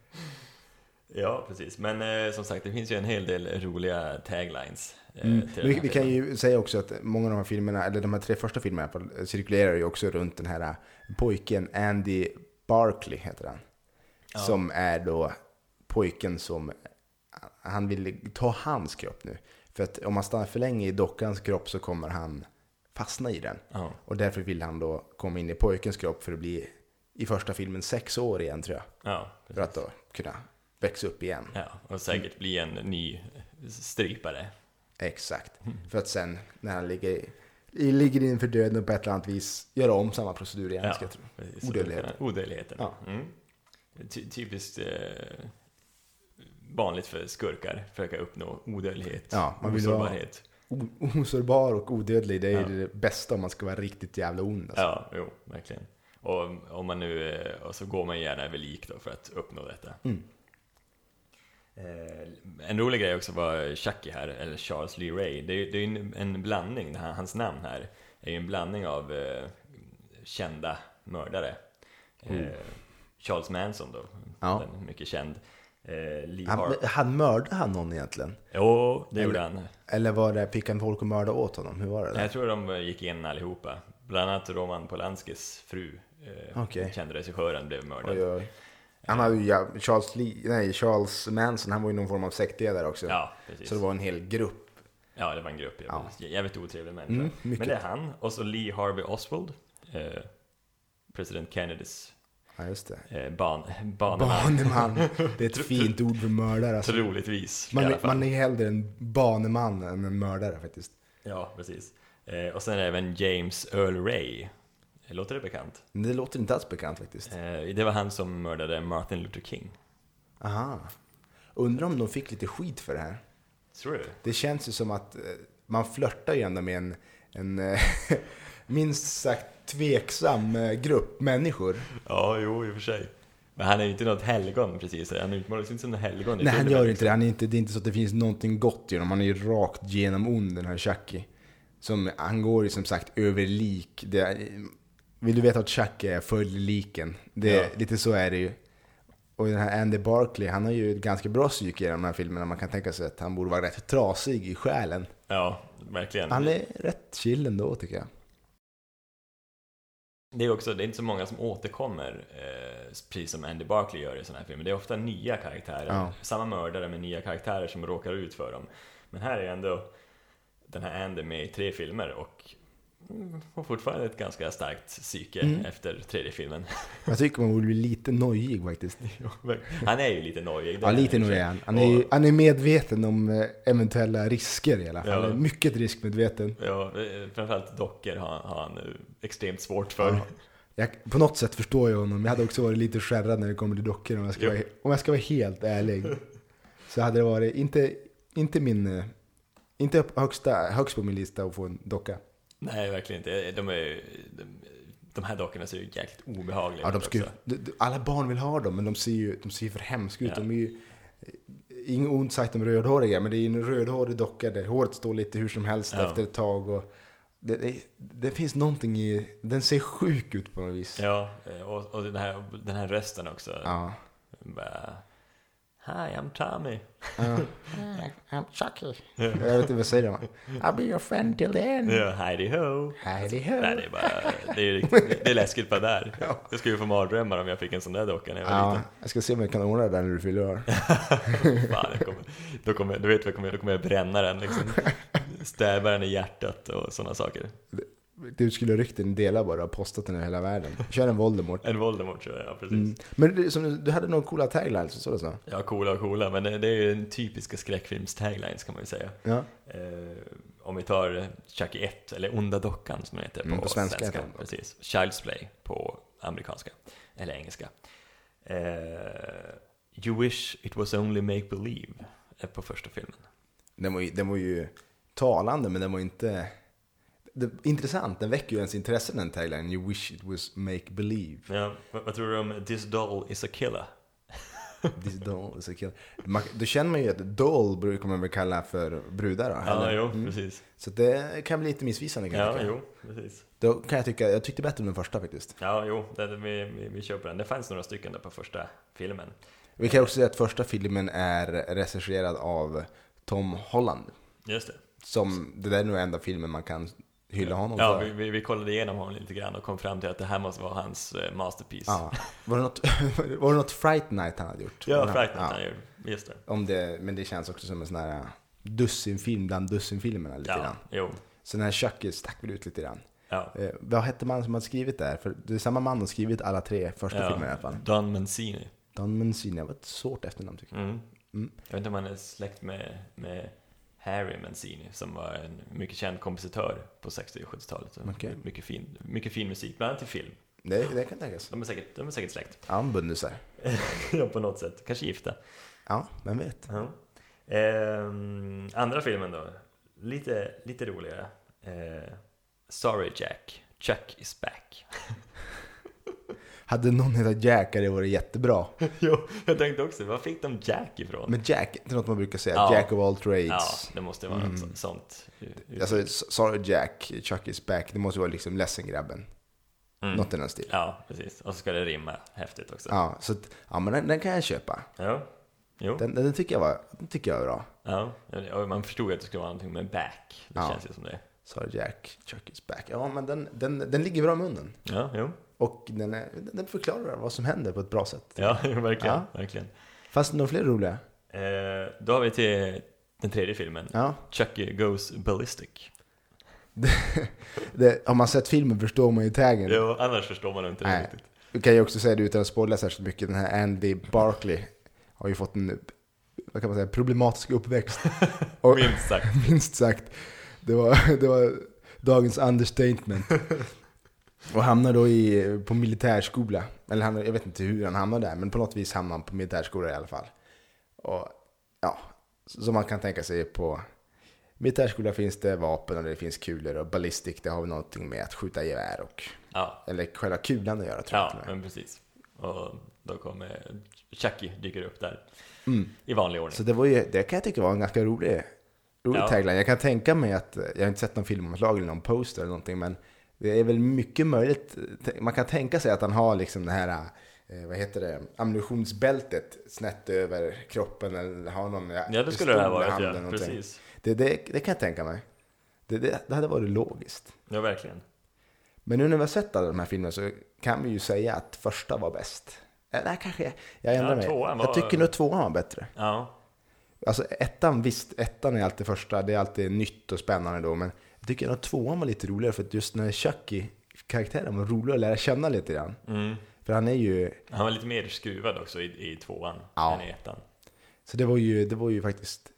Ja, precis. Men eh, som sagt, det finns ju en hel del roliga taglines. Eh, mm. vi, vi kan ju säga också att många av de här filmerna, eller de här tre första filmerna i alla fall, cirkulerar ju också runt den här pojken Andy Barkley heter han. Ja. Som är då pojken som, han vill ta hans kropp nu. För att om man stannar för länge i dockans kropp så kommer han fastna i den. Ja, Och därför vill han då komma in i pojkens kropp för att bli i första filmen sex år igen tror jag. ja, För att då kunna växa upp igen. ja, och säkert bli en ny strypare. Exakt. För att sen när han ligger, ligger inför döden på ett eller annat vis göra om samma procedur igen. Ja, Ska jag tro. precis. Odödlighet. Odödligheten. Ja. Mm. Ty typiskt eh, vanligt för skurkar, försöka uppnå odödlighet, Ja, man vill vara- osårbarhet. O- Osårbar och odödlig, det är Ja. det bästa om man ska vara riktigt jävla ond. Alltså. Ja, jo, verkligen. Och om man nu, eh, och så går man gärna över lik då för att uppnå detta. Mm. Eh, En rolig grej också var Chucky här, eller Charles Lee Ray. Det är ju en, en blandning, här, hans namn här är ju en blandning av eh, kända mördare. Eh, Charles Manson då, Mm. Ja. mycket känd. Eh, Lee Han, Har- han mördade han någon egentligen? Jo, det gjorde han. Eller var det, han folk att mörda åt honom? Hur var det? Där? Jag tror de gick in allihopa. Bland annat Roman Polanskis fru, eh, Okej. kände regissören, blev mördad. Oj, oj. Han hade ju, ja, Charles, Lee, nej, Charles Manson, han var ju någon form av sektledare också. Ja, precis. Så det var en hel grupp. Ja, det var en grupp. Ja. Jävligt, otrevlig människa. Mm. Men det är han, och så Lee Harvey Oswald, eh, president Kennedys Ja, just det. eh, ban, baneman. Baneman. Det är ett fint ord för mördare. Alltså. Troligtvis, Man, man är hellre en baneman än en mördare faktiskt. Ja, precis. Eh, och sen även James Earl Ray. Låter det bekant? Det låter inte alls bekant faktiskt. Eh, det var han som mördade Martin Luther King. Aha. Undrar om de fick lite skit för det här. Tror du? Det känns ju som att man flörtar ju ändå med en, en minst sagt tveksam eh, grupp människor. Ja, jo, i och för sig. Men han är ju inte något helgon precis. Han utmålas inte som något helgon Nej, han gör inte det. Han är inte, det är inte så att det finns någonting gott i honom. Han är ju rakt genom ond den här Chucky. Som, han går ju som sagt över lik. Det vill du veta att Chucky är följer liken? Det, Ja. Lite så är det ju. Och den här Andy Barkley, han har ju ett ganska bra psyke i de här filmerna. Man kan tänka sig att han borde vara rätt trasig i själen. Ja, verkligen. Han är rätt chill ändå tycker jag. Det är också, det är inte så många som återkommer, eh, precis som Andy Barkley gör i sådana här filmer. Det är ofta nya karaktärer, Ja. samma mördare med nya karaktärer som råkar ut för dem. Men här är ändå den här Andy med i tre filmer och får fortfarande ett ganska starkt psyke Mm. efter tredje filmen. Jag tycker man borde bli lite nojig faktiskt. Han är ju lite nojig. Ja, lite nojig han. Han är, ju- han är medveten om eh, eventuella risker i alla fall. Ja. Han är Mycket riskmedveten. Ja, eh, framförallt dockor har, har han eh, extremt svårt för. Ja. Jag, på något sätt förstår jag honom. Jag hade också varit lite skärrad när det kommer till dockor om jag ska, Jo. vara, om jag ska vara helt ärlig. Så hade det varit inte, inte min... Inte högsta, högst på min lista att få en docka. Nej, verkligen inte. De, är, de, de här dockorna ser ju jäkligt obehagliga Ja, de ska, alla barn vill ha dem, men de ser ju, de ser ju för hemska ut. Ja. De är ju, inget ont sagt om rödhåriga, men det är ju en rödhårig docka där håret står lite hur som helst Ja. efter ett tag. Och det, det, det finns någonting i... Den ser sjuk ut på något vis. Ja, eh, och, och den, här, den här rösten också. Ja. Bara, Hi, I'm Tommy. Ja. I'm Chucky. Jag vet inte vad jag säger. man. I'll be your friend till the end. Ja, Heidi ho. Heidi ho. Nej, det är bara, det är, riktigt, det är läskigt bara där. Ja. Jag skulle ju få mardrömmar om jag fick en sån där docka när jag var Ja, liten. jag ska se om jag kan ordna det där när du fyller år. Fan, jag kommer, då kommer, du vet vad jag kommer, då kommer jag bränna den liksom. Stäba den i hjärtat och sådana saker. Du skulle ha ryckt en delar bara och postat den i hela världen. Kör en Voldemort. En Voldemort tror jag, ja precis. Mm. Men du, som, du hade några coola taglines, så det så? Ja, coola och coola, men det, det är ju den typiska skräckfilms-taglines kan man ju säga. Ja. Eh, om vi tar Chucky 1, eller Onda Dockan som den heter på, Mm, på svenska svenska. den. Precis. Child's Play på amerikanska, eller engelska. Eh, you wish it was only make believe är på första filmen. Den var, ju, den var ju talande, men den var inte... Det, intressant, den väcker ju ens intresse den taglinen. You wish it was make believe. Ja, vad, vad tror du om This doll is a killer? This doll is a kill. Man, då känner man ju att doll brukar man väl kalla för brudar då? Ja, eller? jo, Mm. precis. Så det kan bli lite missvisande kan Ja, jo, precis. Då kan jag tycka, jag tyckte bättre om den första faktiskt. Ja, jo, det, vi, vi, vi köper den. Det fanns några stycken där på första filmen. Vi kan också säga att första filmen är regisserad av Tom Holland. Just det. Som, det där är nog enda filmen man kan hylla honom Ja, för. vi, vi, vi kollade igenom honom lite grann och kom fram till att det här måste vara hans eh, masterpiece. Ja. Var, det något, var det något Fright Night han hade gjort? Ja, Fright Night ja. han gjorde. Just det. Om det, men det känns också som en sån här dussinfilm bland dussinfilmerna lite Ja, grann. jo. Så den här Chucky stack väl ut lite grann. Ja. Eh, vad hette man som hade skrivit där? För det är samma man som skrivit alla tre första ja. filmerna i alla fall. Don Mancini. Don Mancini, det var ett svårt efternamn tycker jag. Mm. Mm. Jag vet inte om han är släkt med, med Harry Mancini som var en mycket känd kompositör på 60 och 70-talet. Så Okej. Mycket, fin, mycket fin musik, bland annat till film. Det, det kan tänkas. De är säkert, de är säkert släkt. Ja, en bundisar. ja, på något sätt. Kanske gifta. Ja, vem vet. Ja. Ehm, andra filmen då, lite, lite roligare. Eh, Sorry Jack, Chuck is back. Hade någon hetat Jack hade det varit jättebra. jo, jag tänkte också, var fick de Jack ifrån? Men Jack, det är något man brukar säga. Ja. Jack of all ja, trades. det måste vara Mm. något så- sånt. Alltså, sorry Jack, Chuck is back. Det måste vara liksom ledsen grabben. Mm. Något i den stilen. Ja, precis. Och så ska det rimma häftigt också. Ja, så att, ja men den, den kan jag köpa. Ja. Jo. Den, den, tycker jag var, den tycker jag var bra. Ja, och man förstod att det skulle vara någonting med back. Det Ja. känns ju som det. Sorry Jack, Chuck is back. Ja, men den, den, den ligger bra i munnen. Ja, jo. Och den, är, den förklarar vad som händer på ett bra sätt. Ja, verkligen. Ja. verkligen. Fast några fler roliga? Eh, då har vi till den tredje filmen. Ja. Chucky Goes Ballistic. Det, har man sett filmen förstår man ju taggen. Jo, annars förstår man inte det Nej. riktigt. Du kan ju också säga det utan att spoila särskilt mycket. Den här Andy Barkley har ju fått en, vad kan man säga, problematisk uppväxt. Och, Minst sagt. minst sagt. Det var, det var dagens understatement. Och hamnar då i, på militärskola. Eller han, jag vet inte hur han hamnar där, men på något vis hamnar han på militärskola i alla fall. Och ja, som man kan tänka sig på militärskola finns det vapen och det finns kulor och ballistic det har någonting med att skjuta gevär och Ja, eller själva kulan att göra tror jag. ja och med. men precis. Och då kommer Chucky dyker upp där. Mm. I vanlig ordning. Så det, var ju, det kan jag tycka var en ganska rolig, rolig Ja. tagline. Jag kan tänka mig att, jag har inte sett någon filmomslag eller någon poster eller någonting, men det är väl mycket möjligt. Man kan tänka sig att han har liksom det här, eh, vad heter det, ammunitionsbältet snett över kroppen eller har någon Ja, det skulle det här varit, ja. Precis. Det, det, det kan jag tänka mig. Det, det, det hade varit logiskt. Ja, verkligen. Men nu när vi har sett alla de här filmerna så kan vi ju säga att första var bäst. Eh, Nej, kanske jag, ändrar Ja, mig. var- Jag tycker nog tvåan var bättre. Ja, Alltså ettan, visst, ettan är alltid första, det är alltid nytt och spännande då, men jag tycker att tvåan var lite roligare för att just när Chucky, karaktären var roligare att lära känna lite grann. Mm. För han är ju, Han var lite mer skruvad också i, i tvåan Ja. än i ettan. så det var ju, det var ju faktiskt,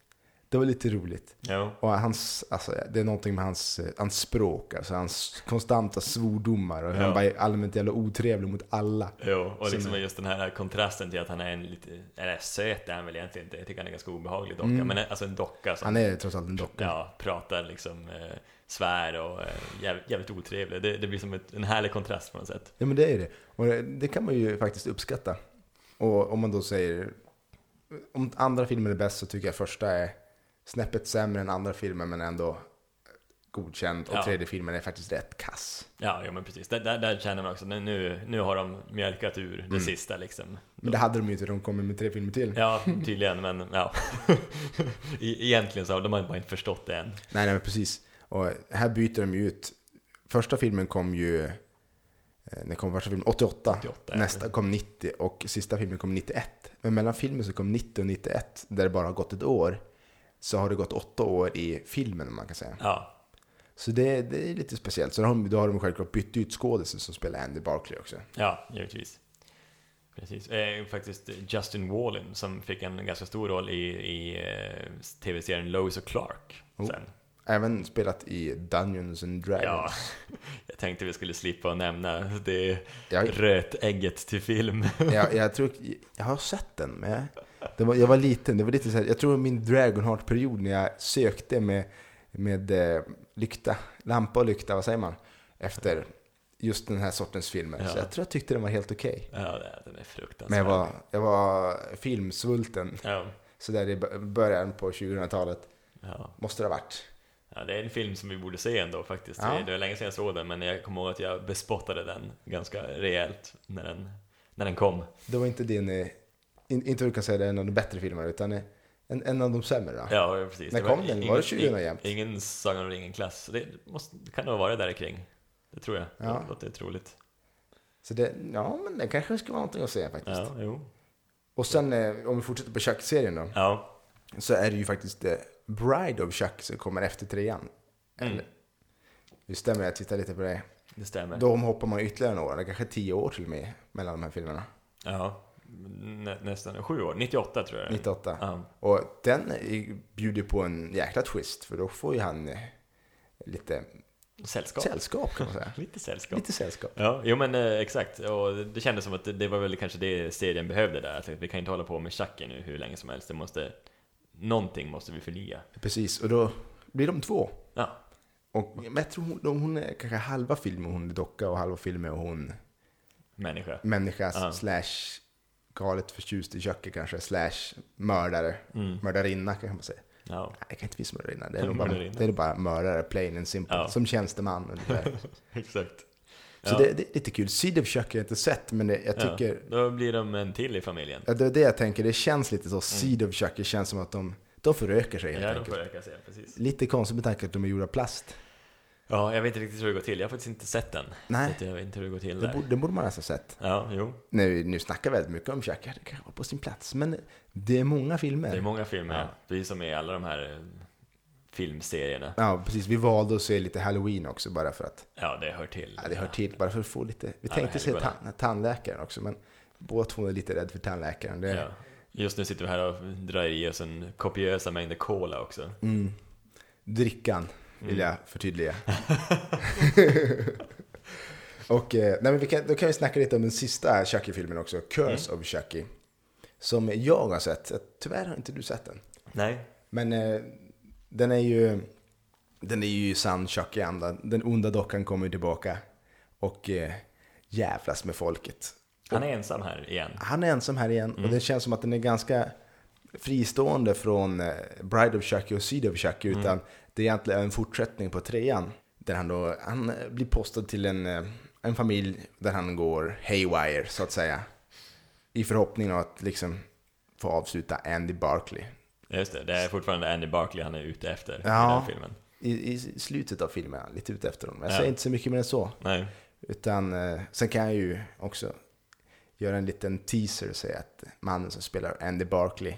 det var lite roligt. Jo. Och hans, alltså, det är någonting med hans, hans språk, alltså hans konstanta svordomar och hur han bara är allmänt jävla otrevlig mot alla. Jo, och Som liksom är- just den här kontrasten till att han är en lite, eller söt är han väl egentligen inte, jag tycker han är en ganska obehaglig docka, Mm. men alltså en docka som Han är trots allt en docka. ja, pratar liksom, eh, svär och eh, jävligt, jävligt otrevlig. Det, det blir som ett, en härlig kontrast på något sätt. Ja men det är det. Och det, det kan man ju faktiskt uppskatta. Och om man då säger, om andra filmer är bäst så tycker jag första är snäppet sämre än andra filmer men ändå godkänd. Och Ja. tredje filmen är faktiskt rätt kass. Ja, ja men precis. Där, där, där känner man också, nu, nu har de mjölkat ur det Mm. sista liksom. Men det hade de ju inte, de kommer med tre filmer till. Ja, tydligen, men ja. Egentligen så har de bara inte förstått det än. Nej, nej men precis. Och här byter de ju ut. Första filmen kom ju, eh, när kom första filmen? 88. 88, ja. Nästa kom 90 och sista filmen kom 91. Men mellan filmen som kom 90 och 91, där det bara har gått ett år, så har det gått åtta år i filmen om man kan säga. Ja, Så det, det är lite speciellt. Så då har, de- då har de självklart bytt ut skådisen som spelar Andy Barclay också. ja, givetvis. Precis. Eh, faktiskt Justin Wallin som fick en ganska stor roll i, i eh, tv-serien Lois och Clark. Oh. Sen. Även spelat i Dungeons and Dragons. Ja, jag tänkte vi skulle slippa att nämna det Jag, rötägget till film. jag, jag tror jag har sett den, men jag, det var, jag var liten. Det var lite så här, jag tror min Dragonheart-period när jag sökte med, med eh, lykta, lampa och lykta, vad säger man? Efter just den här sortens filmer. Ja. Så jag tror jag tyckte den var helt okej. Ja, det- den är fruktansvärd. Men jag var, jag var filmsvulten, Ja, så där i början på 2000-talet. ja. Måste det ha varit. Ja, det är en film som vi borde se ändå faktiskt. Ja. Det var länge sedan jag såg den, men jag kommer ihåg att jag bespottade den ganska rejält när den, när den kom. Det var inte din, eh, in, inte du kan säga det är en av de bättre filmerna, utan eh, en, en av de sämre. Då. Ja, precis. När Det kom den? Var det 2000 ingen, jämt? Ingen Sagan om ringen-klass. Det, måste, det kan nog vara där kring. Det tror jag. Ja. Det låter troligt. Så det, ja, men det kanske ska vara någonting att se faktiskt. Ja, jo. Och sen eh, om vi fortsätter på Chuck-serien då, Ja. så är det ju faktiskt Bride of Chuck som kommer efter trean. Mm. Eller, det stämmer, jag tittar lite på det. Det stämmer. De hoppar man ytterligare några det kanske tio år till och med mellan de här filmerna. Ja. Nä, nästan sju år. 98 tror jag det är. 98. Ja. Och den bjuder på en jäkla twist, för då får ju han eh, lite Sällskap. sällskap kan man säga. Lite sällskap. Lite sällskap. Ja, jo men eh, exakt. Och det kändes som att det, det var väl kanske det serien behövde där. Att vi kan inte hålla på med Chucky nu hur länge som helst. Det måste, någonting måste vi förnya. Precis, och då blir de två. Ja, Och, men jag tror hon, hon är kanske halva filmen hon är docka och halva filmen är hon människa. människa Ja. slash galet förtjust i köket kanske, slash mördare. Mm. Mördarinna kan man säga. Ja, Nej, det kan inte finnas mördarinna. Det är, bara, det är bara mördare, plain and simple. Ja. Som tjänsteman. exakt. Så Ja. det, det är lite kul. Chuck har jag inte sett, men det, jag tycker... Ja, då blir de en till i familjen. Ja, det är det jag tänker. Det känns lite så. Of Chuck, det känns som att de, de förökar sig helt Ja, de enkelt. får öka sig, precis. Lite konstigt med tanke på att de är gjorda av plast. Ja, jag vet inte riktigt hur det går till. Jag har faktiskt inte sett den. Nej. Så jag vet inte hur det går till Det där. borde, det borde man nästan sett. Ja, jo. Nu, nu snackar vi väldigt mycket om Chuck, det kanske var på sin plats. Men det är många filmer. Det är många filmer, Ja. precis som i alla de här eh, filmserierna. Ja, precis. Vi valde att se lite Halloween också bara för att Ja, det hör till. ja, det hör till. Bara för att få lite... Vi Ja, tänkte se tan- tandläkaren också, men båda två är lite rädda för tandläkaren. Det, Ja. Just nu sitter vi här och drar i oss en kopiösa mängder cola också. mm, drickan, vill Mm. jag förtydliga. Och eh, nej, men vi kan, då kan vi snacka lite om den sista Chucky-filmen också, Curse Mm. of Chucky. Som jag har sett. Tyvärr har inte du sett den. Nej. Men eh, den är ju den är ju i sann Chucky-anda. Den onda dockan kommer tillbaka och eh, jävlas med folket. Han är ensam här igen. Han är ensam här igen Mm. och det känns som att den är ganska fristående från eh, Bride of Chucky och Seed of Chucky. Mm. Utan det är egentligen en fortsättning på trean. Där han då han eh, blir postad till en, eh, en familj där han går haywire så att säga. I förhoppning om att liksom få avsluta Andy Barkley. Just det, det är fortfarande Andy Barkley han är ute efter Ja. i den filmen. I, I slutet av filmen är han lite ute efter honom. Jag Ja. säger inte så mycket mer än så. Nej. Utan eh, sen kan jag ju också göra en liten teaser och säga att mannen som spelar Andy Barkley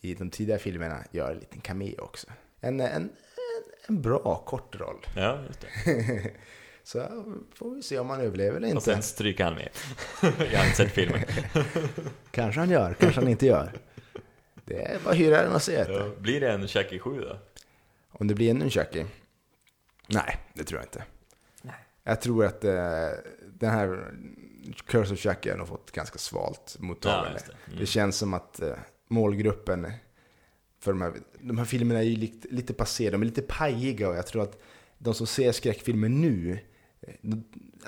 i de tidigare filmerna gör en liten cameo också. En, en, en, en bra kort roll. Ja, just det. Så får vi se om han överlever eller Och inte. sen stryker han med. Jag har inte sett filmen. Kanske han gör, kanske han inte gör. Det är bara hyra den och se. Ja. Blir det en Chucky 7 då? Om det blir ännu en Chucky? Nej, det tror jag inte. Nej. Jag tror att eh, den här Curse of Chucky har nog fått ganska svalt Ja, mottagande. just det. Mm. det känns som att eh, målgruppen för de här, de här filmerna är ju lite, lite passé, de är lite pajiga och jag tror att de som ser skräckfilmer nu, eh,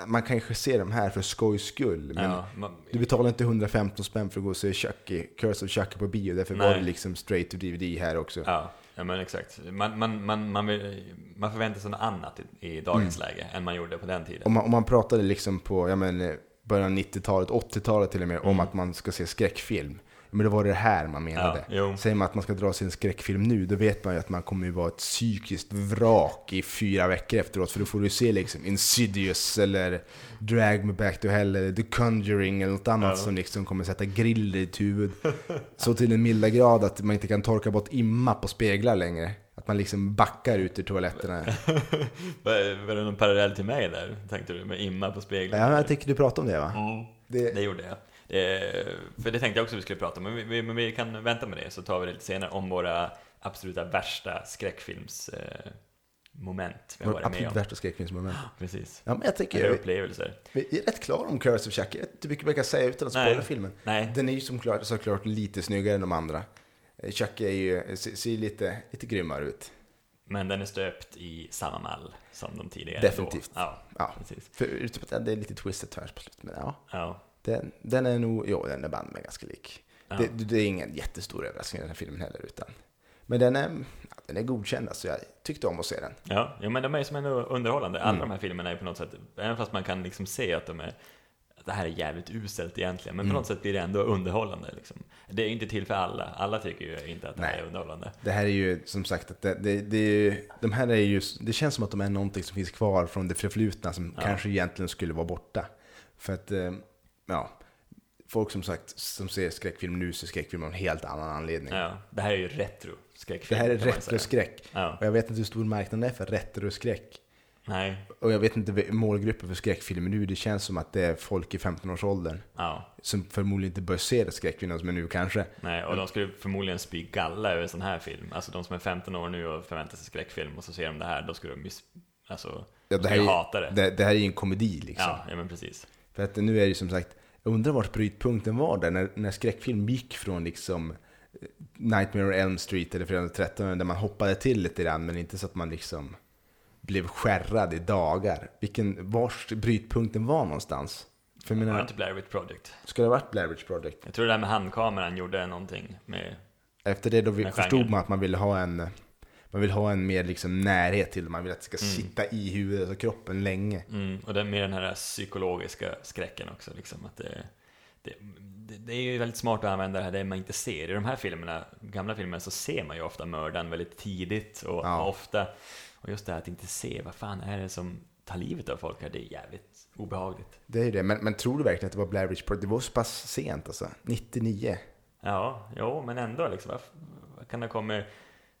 man kanske ser de här för skojs skull. Men Ja, man, du betalar inte 115 spänn för att gå och se Chucky, Curse of Chucky på bio, därför var Nej. det liksom straight to DVD här också. ja, ja, men exakt. Man, man, man, man, vill, man förväntar sig något annat i, i dagens Mm. läge än man gjorde på den tiden. Om man, om man pratade liksom på ja, men, början av 90-talet, 80-talet till och med, om Mm. att man ska se skräckfilm. Men då var det det här man menade. Ja. Säger man att man ska dra sig en skräckfilm nu, då vet man ju att man kommer ju vara ett psykiskt vrak i fyra veckor efteråt. För då får du se liksom Insidious eller Drag Me Back to Hell eller The Conjuring eller något annat Ja. som liksom kommer sätta griller i ditt huvud. Så till den milda grad att man inte kan torka bort imma på speglar längre. Att man liksom backar ut ur toaletterna. Var, det någon parallell till mig där, tänkte du? Med imma på spegeln? Ja, jag tycker du pratar om det va? Mm, Det, det gjorde jag. Det, för det tänkte jag också vi skulle prata om, men vi, vi, men vi kan vänta med det så tar vi det lite senare om våra absoluta värsta skräckfilmsmoment eh, moment vi har med absolut om. värsta skräckfilmsmoment. Precis. Ja, men jag Eller tycker upplevelser. vi är rätt klara om Curse of Chucky. Jag hur mycket man kan säga utan att spoila filmen. Nej, Den är ju som klart, såklart lite snyggare än de andra. Eh, Chucky är ju, ser, ser lite, lite grymmare ut. men den är stöpt i samma mall som de tidigare. Definitivt. Då. Ja, Ja, precis. att det är lite twisted tvärs på slutet. Men ja, Ja. Den, den är nog, jo den är band med ganska lik. Ja. Det, det är ingen jättestor överraskning i den här filmen heller. Utan, men den är, den är godkänd, alltså jag tyckte om att se den. Ja, ja, men de är som ändå underhållande. Alla Mm. de här filmerna är på något sätt, även fast man kan liksom se att de är att det här är jävligt uselt egentligen, men Mm. på något sätt blir det ändå underhållande. Liksom. Det är ju inte till för alla. Alla tycker ju inte att det här Nej. är underhållande. Det här är ju som sagt, att det, det, det, ju- de här är ju, det känns som att de är någonting som finns kvar från det förflutna som Ja. kanske egentligen skulle vara borta. För att, eh, ja, folk som sagt som ser skräckfilm nu ser skräckfilm av en helt annan anledning. Ja, det här är ju retro Det skräckfilm. här är retroskräck. Ja, Och jag vet inte hur stor marknaden är för retroskräck. nej, Och jag vet inte målgruppen för skräckfilmer nu. Det känns som att det är folk i 15-årsåldern ja, som förmodligen inte bör se det skräckfilmer som är nu kanske. nej. Och de skulle förmodligen spy galla över en sån här film. Alltså de som är 15 år nu och förväntar sig skräckfilm och så ser de det här, då skulle de ju, alltså, Ja, de det, här är, hata det. det, det här är ju en komedi liksom. Ja, ja, men precis. För att nu är det ju som sagt, jag undrar vart brytpunkten var där, när, när skräckfilm gick från liksom eh, Nightmare on Elm Street eller Fredag den 13 där man hoppade till lite grann, men inte så att man liksom blev skärrad i dagar. Vilken, vars brytpunkten var någonstans? För jag Var det inte Blair Witch Project? ska det ha varit Blair Witch Project? Jag tror det där med handkameran gjorde någonting med Efter det då vi, förstod man att man ville ha en man vill ha en mer liksom närhet till det, man vill att det ska Mm. sitta i huvudet och kroppen länge. Mm, och det är med den här psykologiska skräcken också. Liksom, att det, det, det, det är ju väldigt smart att använda det här det man inte ser. I de här filmerna, gamla filmerna, så ser man ju ofta mördaren väldigt tidigt och, Ja. ofta. Och just det här att inte se, vad fan är det som tar livet av folk här? Det är jävligt obehagligt. Det är det, men, men tror du verkligen att det var Blair Witch Project? Det var så pass sent alltså, 99. Ja, jo, men ändå liksom. Vad, kan det komma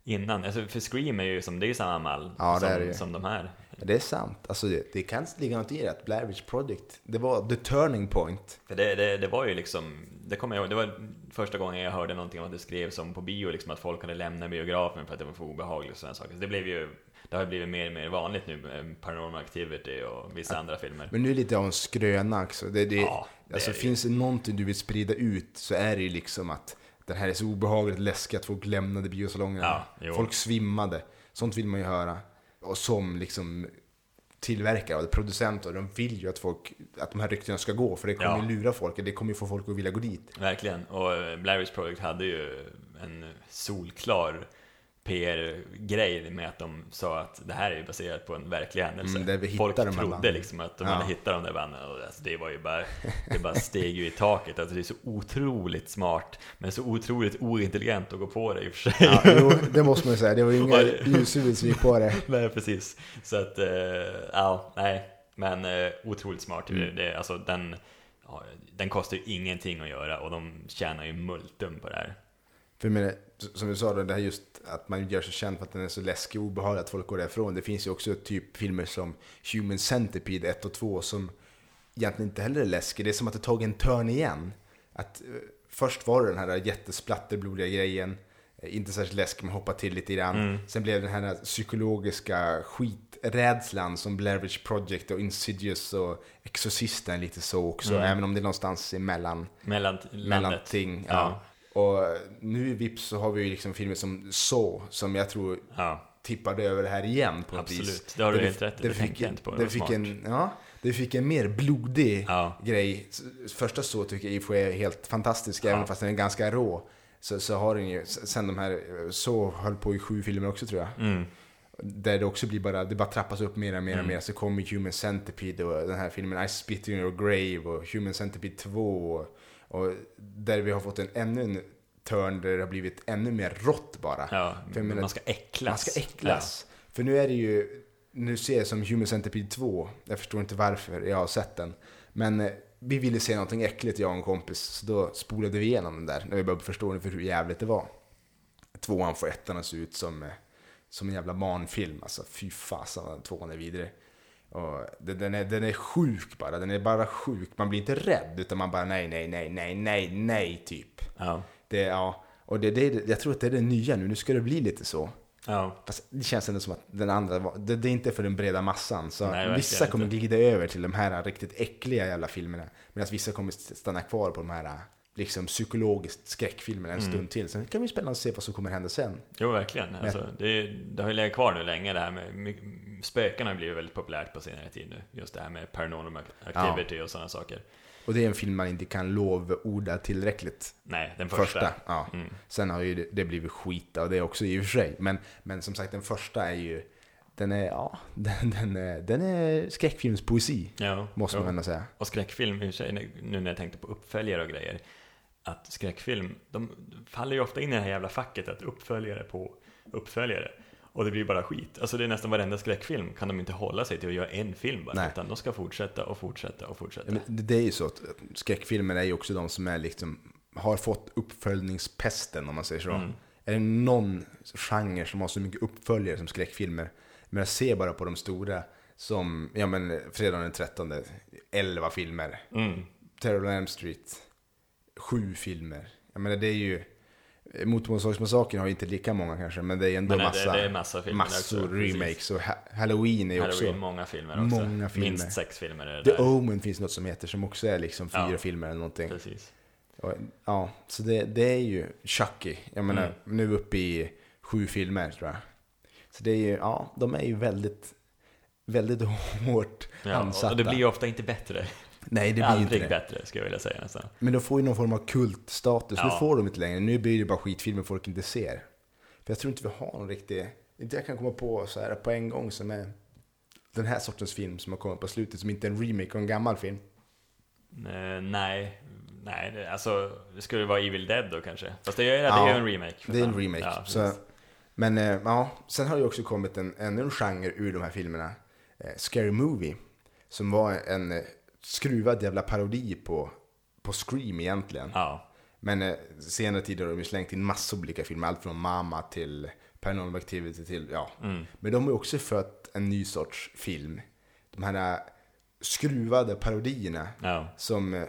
innan? Alltså, för Scream är ju som, det är ju samma mall Ja, det som, det ju. som de här. Det är sant. Alltså det, det kan ligga något i det, att Blair Witch Project, det var the turning point. För det, det, det var ju liksom, det kommer jag ihåg, det var första gången jag hörde någonting om att det skrevs om på bio, liksom att folk hade lämnat biografen för att det var för obehagligt och sådana saker. Så det blev ju, det har blivit mer och mer vanligt nu med Paranormal Activity och vissa andra filmer. Men nu är det lite av en skröna också. Det, det, Ja, det alltså det finns det någonting du vill sprida ut så är det ju liksom att den här är så obehagligt läskig att folk lämnade biosalongerna. Ja, folk svimmade. Sånt vill man ju höra. Och som liksom tillverkare och producenter, de vill ju att folk, att de här ryktena ska gå, för det kommer Ja. ju lura folk, det kommer ju få folk att vilja gå dit. Verkligen, och Blair Witch Project hade ju en solklar PR-grej med att de sa att det här är baserat på en verklig händelse. Mm, där vi Folk trodde banden. liksom att de Ja. hade hittat de där banden och alltså, det var ju bara, det bara steg ju i taket. Alltså, det är så otroligt smart, men så otroligt ointelligent att gå på det i och för sig. Ja, jo, det måste man ju säga. Det var ju inga ljushuvud som gick på det. nej, precis. Så att, eh, ja, nej. Men eh, otroligt smart. Mm. Det, alltså, den, ja, den kostar ju ingenting att göra och de tjänar ju multum på det här. För jag menar, som du sa, då, det här just att man gör sig känd för att den är så läskig och obehaglig att folk går därifrån. Det finns ju också typ filmer som Human Centipede 1 och 2 som egentligen inte heller är läskig. Det är som att det tagit en törn igen. Att, eh, först var det den här jättesplatterblodiga grejen, eh, inte särskilt läskig, man hoppar till lite grann. Mm. Sen blev det den här psykologiska skiträdslan som Blair Witch Project och Insidious och Exorcisten lite så också, Mm. även om det är någonstans emellan Mellan landet. mellanting. Ja. Och nu i Vips så har vi ju liksom filmer som Så, som jag tror Ja, tippade över det här igen på något absolut. vis. Det har du Där helt rätt i. där Det fick, jag inte på. Det var fick smart. en, ja, det fick en mer blodig Ja. grej. Första Så tycker jag är helt fantastisk, även Ja. fast den är ganska rå. Så, så har den ju, sen de här, eh, Så höll på i sju filmer också tror jag. Mm. Där det också blir bara, det bara trappas upp mer och mer och Mm. mer. Så kommer Human Centipede och den här filmen I Spit in your grave och Human Centipede 2. Och, och där vi har fått en ännu en törn där det har blivit ännu mer rått bara. Ja, För menar, man ska äcklas. Man ska äcklas. För nu är det ju, nu ser jag som Human Centipede 2, jag förstår inte varför jag har sett den. Men eh, vi ville se någonting äckligt jag och en kompis, så då spolade vi igenom den där när vi började förstå ungefär hur jävligt det var. Tvåan får ettan att se ut som, eh, som en jävla barnfilm, alltså fy fasen tvåan är vidrig. Och den, den, är, den är sjuk bara, den är bara sjuk. Man blir inte rädd, utan man bara nej, nej, nej, nej, nej, nej, typ. Ja. Det, ja, och det, det, jag tror att det är det nya nu, nu ska det bli lite så. Ja. Fast det känns ändå som att den andra, var- det, det är inte för den breda massan. Så Nej, vissa kommer inte. glida över till de här riktigt äckliga jävla filmerna. Medan vissa kommer stanna kvar på de här liksom psykologiskt skräckfilmerna en Mm. stund till. Sen kan vi spännande se vad som kommer hända sen. Jo, verkligen. Alltså, det, det har ju legat kvar nu länge det här med spöken har blivit väldigt populärt på senare tid nu. Just det här med paranormal activity och sådana saker. Och det är en film man inte kan lovorda tillräckligt. Nej, den första. Första. ja. Mm. Sen har ju det, det blivit skit av det också i och för sig. Men, men som sagt, den första är ju, den är, ja, den, den, är, den är skräckfilmspoesi. Ja, Måste jo. man ändå säga. Och skräckfilm, i sig, nu när jag tänkte på uppföljare och grejer, att skräckfilm, de faller ju ofta in i det här jävla facket att uppföljare på uppföljare. Och det blir bara skit. Alltså det är nästan varenda skräckfilm kan de inte hålla sig till att göra en film bara, Nej. utan de ska fortsätta och fortsätta och fortsätta. Men det, det är ju så att skräckfilmer är ju också de som är liksom, har fått uppföljningspesten om man säger så. Mm. Är det någon genre som har så mycket uppföljare som skräckfilmer? Men jag ser bara på de stora som, ja men fredagen den 13, 11 filmer. Mm. Terror on Elm Street, 7 filmer. Jag menar det är ju, Motorsågsmassakern har inte lika många kanske, men det är ändå Men nej, massa, det, det är massa filmer massor också, remakes. Och ha Halloween är ju också... Många filmer också. Många filmer. Minst sex filmer är det The där. Omen finns något som heter, som också är liksom fyra Ja. filmer eller någonting. Precis. Och, ja, så det, det är ju Chucky. Jag menar, Mm. nu uppe i sju filmer tror jag. Så det är ju, ja, de är ju väldigt, väldigt hårt Ja, ansatta. och det blir ju ofta inte bättre. Nej, det blir Aldrig inte det. bättre, skulle jag vilja säga nästan. Men de får ju någon form av kultstatus. Nu Ja. får de inte längre. Nu blir det bara skitfilmer folk inte ser. För jag tror inte vi har någon riktig, inte jag kan komma på så här på en gång som är den här sortens film som har kommit på slutet, som inte är en remake av en gammal film. Eh, nej, nej, alltså det skulle vara Evil Dead då kanske. Fast det är, Ja, det är ju en remake. Det är en remake. Ja, så, men eh, ja, sen har det ju också kommit en, ännu en genre ur de här filmerna. Eh, Scary Movie. Som var en skruvad jävla parodi på, på Scream egentligen. ja, Men eh, senare tider har de ju slängt in massor olika filmer. Allt från Mama till Paranormal Activity till, ja. mm, Men de har ju också fött en ny sorts film. De här eh, skruvade parodierna ja. som eh,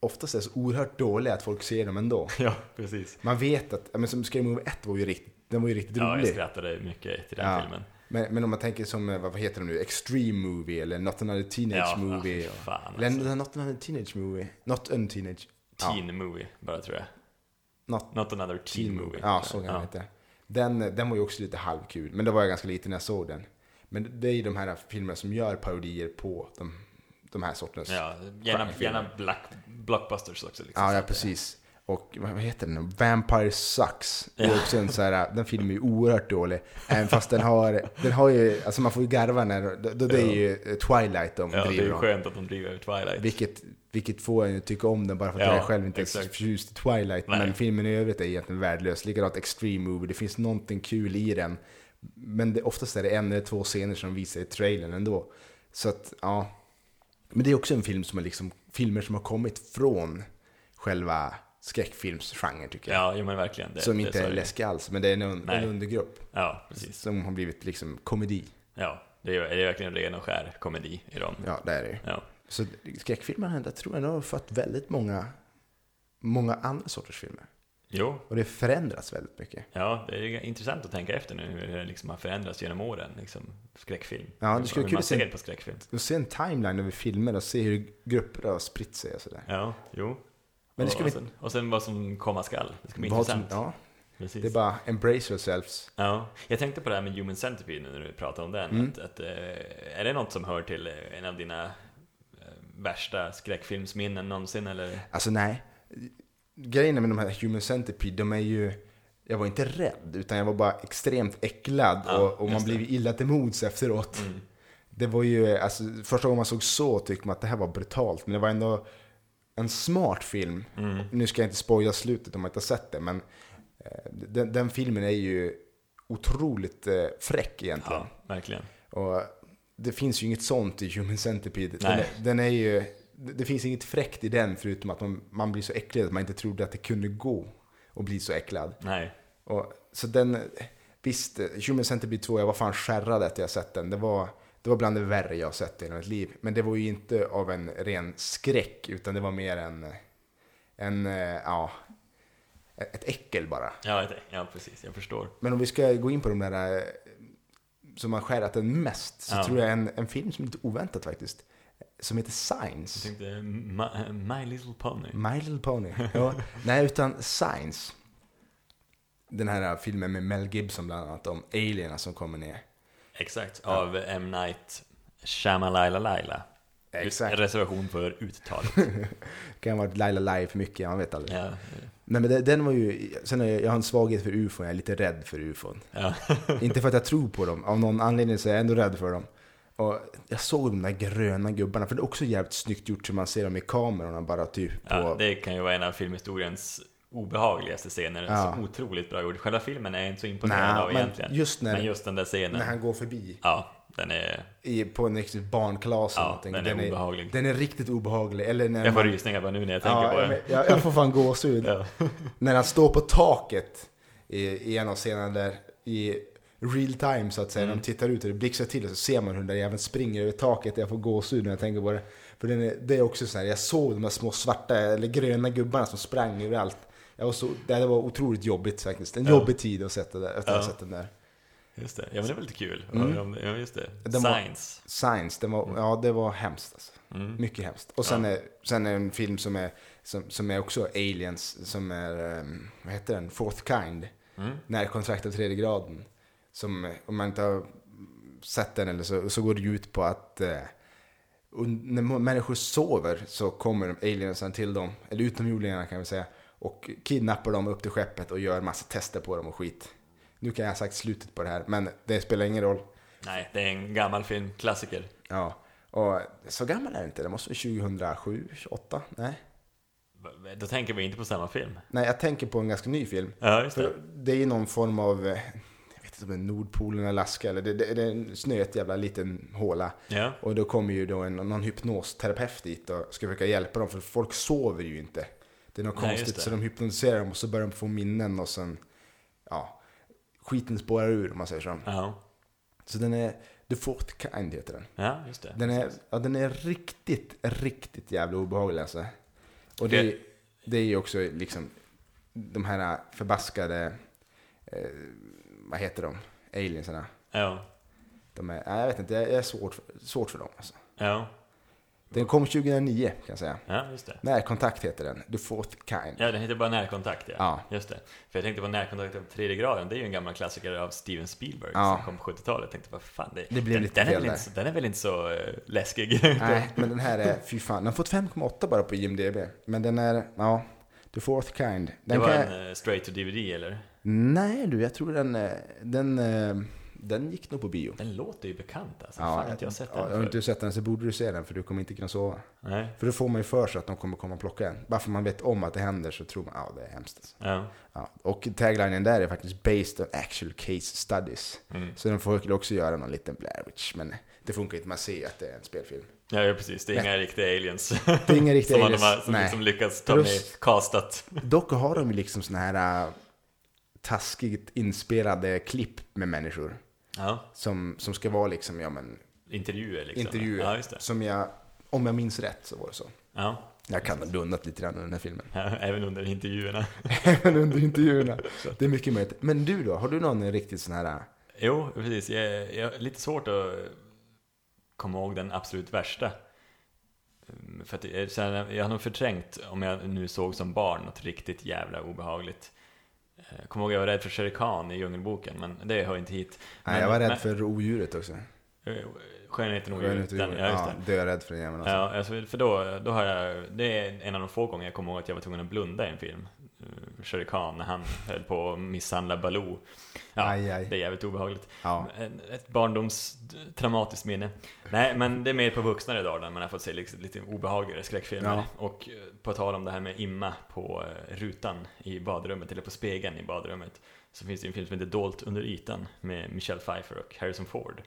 oftast är så oerhört dåliga att folk ser dem ändå. ja, precis. Man vet att, men som Scary Movie 1 var ju riktigt, den var ju riktigt Ja, jag rolig. skrattade mycket till den Ja. filmen. Men, men om man tänker som, eh, vad heter de nu, Extreme Movie eller Not Another Teenage Ja, Movie. ja, fan, eller alltså. Not Another Teenage Movie. Not an Teenage. Ja, Teen Movie, bara tror jag. Not Not another Teen, Movie. Ja, tror så kan det heta. Den, den var ju också lite halvkul, men då var jag ganska liten när jag såg den. Men det är ju de här filmerna som gör parodier på de, de här sortens... Ja, gärna, gärna black, blockbusters också. Liksom, Ja, ja, att, precis. Och vad heter den? Vampire Sucks. Det är Ja. också en så här, den filmen är ju oerhört dålig. Även fast den har, den har ju, alltså man får ju garva när, det, det är ju Twilight de Ja, det är driver ju skönt att de driver över Twilight. Vilket, vilket får en att tycka om den bara för att Ja, jag själv inte är så exakt. förtjust i Twilight. Nej. Men filmen i övrigt är egentligen värdelös. Likadant Extreme Movie, det finns någonting kul i den. Men det, oftast är det en eller två scener som visar i trailern ändå. Så att, ja. Men det är också en film som är liksom, filmer som har kommit från själva skräckfilmsgenre tycker jag. Ja, jo, men verkligen. Det, som det inte är det. läskig alls, men det är en, un- Nej. en undergrupp. Ja, precis. Som har blivit liksom komedi. Ja, det är, det är verkligen ren och skär komedi i dem. Ja, det är det. Ja. Så skräckfilmerna, jag tror jag nog har fått väldigt många, många andra sorters filmer. Jo, Och det förändras väldigt mycket. ja, det är intressant att tänka efter nu hur det liksom har förändrats genom åren, liksom, skräckfilm. Ja, det skulle att se- på skräckfilm. Och se en timeline över filmer och se hur grupper har spritt sig och sådär. Ja, jo. Men det ska och, vi- sen, och sen vad som komma skall. Det ska bli Vad som, intressant. ja, Precis. det är bara embrace yourselves. Ja, jag tänkte på det här med Human Centipede nu när du pratar om den. Mm. Att, att, eh, är det något som hör till eh, en av dina eh, värsta skräckfilmsminnen någonsin eller? Alltså nej. Grejen med de här Human Centipede, de är ju... Jag var inte rädd, utan jag var bara extremt äcklad Ja, och, och man blev illa till mods efteråt. Mm. Det var ju, alltså första gången man såg så tyckte man att det här var brutalt, men det var ändå en smart film. Mm. Nu ska jag inte spoila slutet om man inte har sett det, men eh, den, den filmen är ju otroligt eh, fräck egentligen. Ja, verkligen. Och det finns ju inget sånt i Human Centipede. Den, den är ju, det finns inget fräckt i den förutom att man, man blir så äcklad att man inte trodde att det kunde gå att bli så äcklad. Nej. Och, så den, visst, Human Centipede 2, jag var fan skärrad att jag sett den. Det var, det var bland det värre jag sett i hela mitt liv. Men det var ju inte av en ren skräck, utan det var mer en, en eh, ja, ett äckel bara. Ja, ja, precis. Jag förstår. Men om vi ska gå in på de där eh, som har skärat den mest, så Ja. tror jag en, en film som är lite oväntat faktiskt, som heter Jag Signs. tänkte My, My Little Pony. My Little Pony. Ja, nej, utan Signs. Den här filmen med Mel Gibson bland annat, om alierna som kommer ner. Exakt. Av M. Night Shyamalan Laila. Exakt. Reservation för uttal. kan ha varit Laila Lai för mycket, man vet aldrig. ja. Nej men den var ju, sen har jag, jag har en svaghet för ufon, jag är lite rädd för ufon. Ja. Inte för att jag tror på dem, av någon anledning så är jag ändå rädd för dem. Och jag såg de där gröna gubbarna, för det är också jävligt snyggt gjort så man ser dem i kamerorna bara typ på... ja, det kan ju vara en av filmhistoriens obehagligaste scener. Ja. Så otroligt bra gjord. Själva filmen är jag inte så imponerad Nej, av egentligen. just när- men just den där scenen. När han går förbi Ja, den är... i, på en riktigt barnklass Ja, någonting. den är obehaglig. Den är riktigt obehaglig. Eller när Jag får man, rysningar bara nu när jag tänker ja, på det. jag, jag får fan gåshud. Ja. När han står på taket i, i en av scenerna där i real time så att säga. Mm. De tittar ut och det blixtrar till och så ser man hur den där jäveln springer över taket. Jag får gåshud när jag tänker på det. För den är, det är också så här, jag såg de där små svarta eller gröna gubbarna som sprang överallt. Jag var så, det var otroligt jobbigt faktiskt. En Ja. jobbig tid att sätta där, att Ja. sett den där. Just det. Ja, men det var lite kul. Mm. Ja, just det. Den var- Science. Science, den var, ja det var hemskt alltså. Mm. Mycket hemskt. Och sen, Ja. är, sen är en film som är, som, som är också aliens, som är, ehm, vad heter den, Fourth Kind. Mm. Närkontrakt av tredje graden. Som, om man inte har sett den eller så, så går det ut på att och när människor sover så kommer aliensen till dem, eller utomjordingarna kan vi säga, och kidnappar dem upp till skeppet och gör massa tester på dem och skit. Nu kan jag ha sagt slutet på det här, men det spelar ingen roll. Nej, det är en gammal film. Klassiker. Ja, och så gammal är det inte, det måste vara 2007, 28? Nej. Då tänker vi inte på samma film. Nej, jag tänker på en ganska ny film. Ja, just det. För det är ju någon form av, eh, jag vet inte om det är Nordpolen, Alaska, eller det, det, det är en snöt jävla liten håla. Ja. Och då kommer ju då en, någon hypnosterapeut dit och ska försöka hjälpa dem, för folk sover ju inte. Det är något Nej, konstigt, det. så de hypnotiserar dem och så börjar de få minnen och sen, ja, skiten spårar ur om man säger så. Ja. Så den är, The Fourth Kind heter den. ja, just det. Den är, ja, den är riktigt, riktigt jävla obehaglig alltså. Och det, Det- det är ju också liksom de här förbaskade, eh, vad heter de, aliensarna. Ja. De är, jag vet inte, jag är svårt, svårt för dem alltså. Ja. Den kom 2009 kan jag säga. Ja, just det. Närkontakt heter den, The Fourth Kind. Ja, den heter bara Närkontakt, ja. Ja. Just det. För jag tänkte på Närkontakt av tredje graden, det är ju en gammal klassiker av Steven Spielberg Ja. som kom på 70-talet. Jag tänkte, vad fan, det, Det blev den, lite den, är inte, den är väl inte så uh, läskig? Nej, men den här är, fy fan, den har fått 5,8 bara på IMDB. Men den är, ja, The Fourth Kind. det Den var kan, en uh, straight to DVD, eller? Nej du, jag tror den, eh, den, eh, den gick nog på bio. Den låter ju bekant alltså. Ja, Fan att jag har sett ja, den Har du inte sett den så borde du se den för du kommer inte kunna sova. Nej. För då får man ju för sig att de kommer komma och plocka en. Bara för man vet om att det händer så tror man, ja det är hemskt. Alltså. Ja. Ja. Och taglinen där är faktiskt based on actual case studies. Mm. Så de får också göra någon liten Blair Witch, men det funkar inte, man ser att det är en spelfilm. Ja, ja, precis. Det är inga riktiga aliens. Det är inga riktiga som aliens. har som Nej. liksom lyckats ta med castat. Dock har de ju liksom såna här äh, taskigt inspelade klipp med människor. Ja, Som, som ska vara liksom, ja men, intervjuer liksom. intervjuer. Ja. Som jag, om jag minns rätt så var det så. Ja, Jag kan ha blundat lite grann under den här filmen. ja, även under intervjuerna. Även under intervjuerna. Det är mycket möjligt. Men du då, har du någon riktigt sån här... äh, Jo, precis. Jag, jag lite svårt att komma ihåg den absolut värsta. För att jag, jag har nog förträngt, om jag nu såg som barn, något riktigt jävla obehagligt. Eh, Jag kommer ihåg att jag var rädd för Shere Khan i Djungelboken, men det hör inte hit. Nej, Men- jag var rädd men- för odjuret också. eh, Skönheten och odjuret, den- ja, just det. Ja, dörädd för den jäveln alltså. Ja, alltså, för då, då har jag, det är en av de få gånger jag kommer ihåg att jag var tvungen att blunda i en film. Uh, Shere Khan när han höll på att misshandla Baloo. Ja, Aj, aj. det är jävligt obehagligt. Ja. Ett barndoms traumatiskt minne. Nej, men det är mer på vuxnare dagar när man har fått se liksom lite obehagligare skräckfilmer. Ja. Och eh, på tal om det här med imma på eh, rutan i badrummet, eller på spegeln i badrummet, så finns det en film som heter Dolt under ytan med Michelle Pfeiffer och Harrison Ford.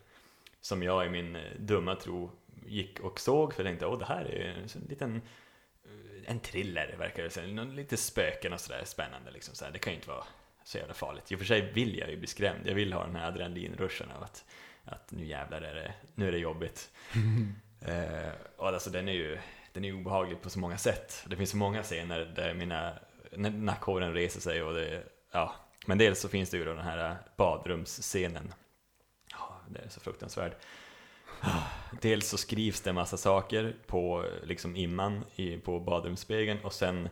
Som jag i min eh, dumma tro gick och såg, för jag tänkte åh det här är en liten eh, en thriller verkar det som, lite spöken och sådär spännande liksom så här. Det kan ju inte vara så jävla farligt. I och för sig vill jag ju bli skrämd, jag vill ha den här adrenalinruschen av att, att nu jävlar är det, nu är det jobbigt. eh, och alltså den är ju den är obehaglig på så många sätt. Det finns så många scener där mina när nackhåren reser sig och det, ja. Men dels så finns det ju då den här badrumsscenen. Ja, det är så fruktansvärt. Dels så skrivs det en massa saker på liksom imman i, på badrumsspegeln och sen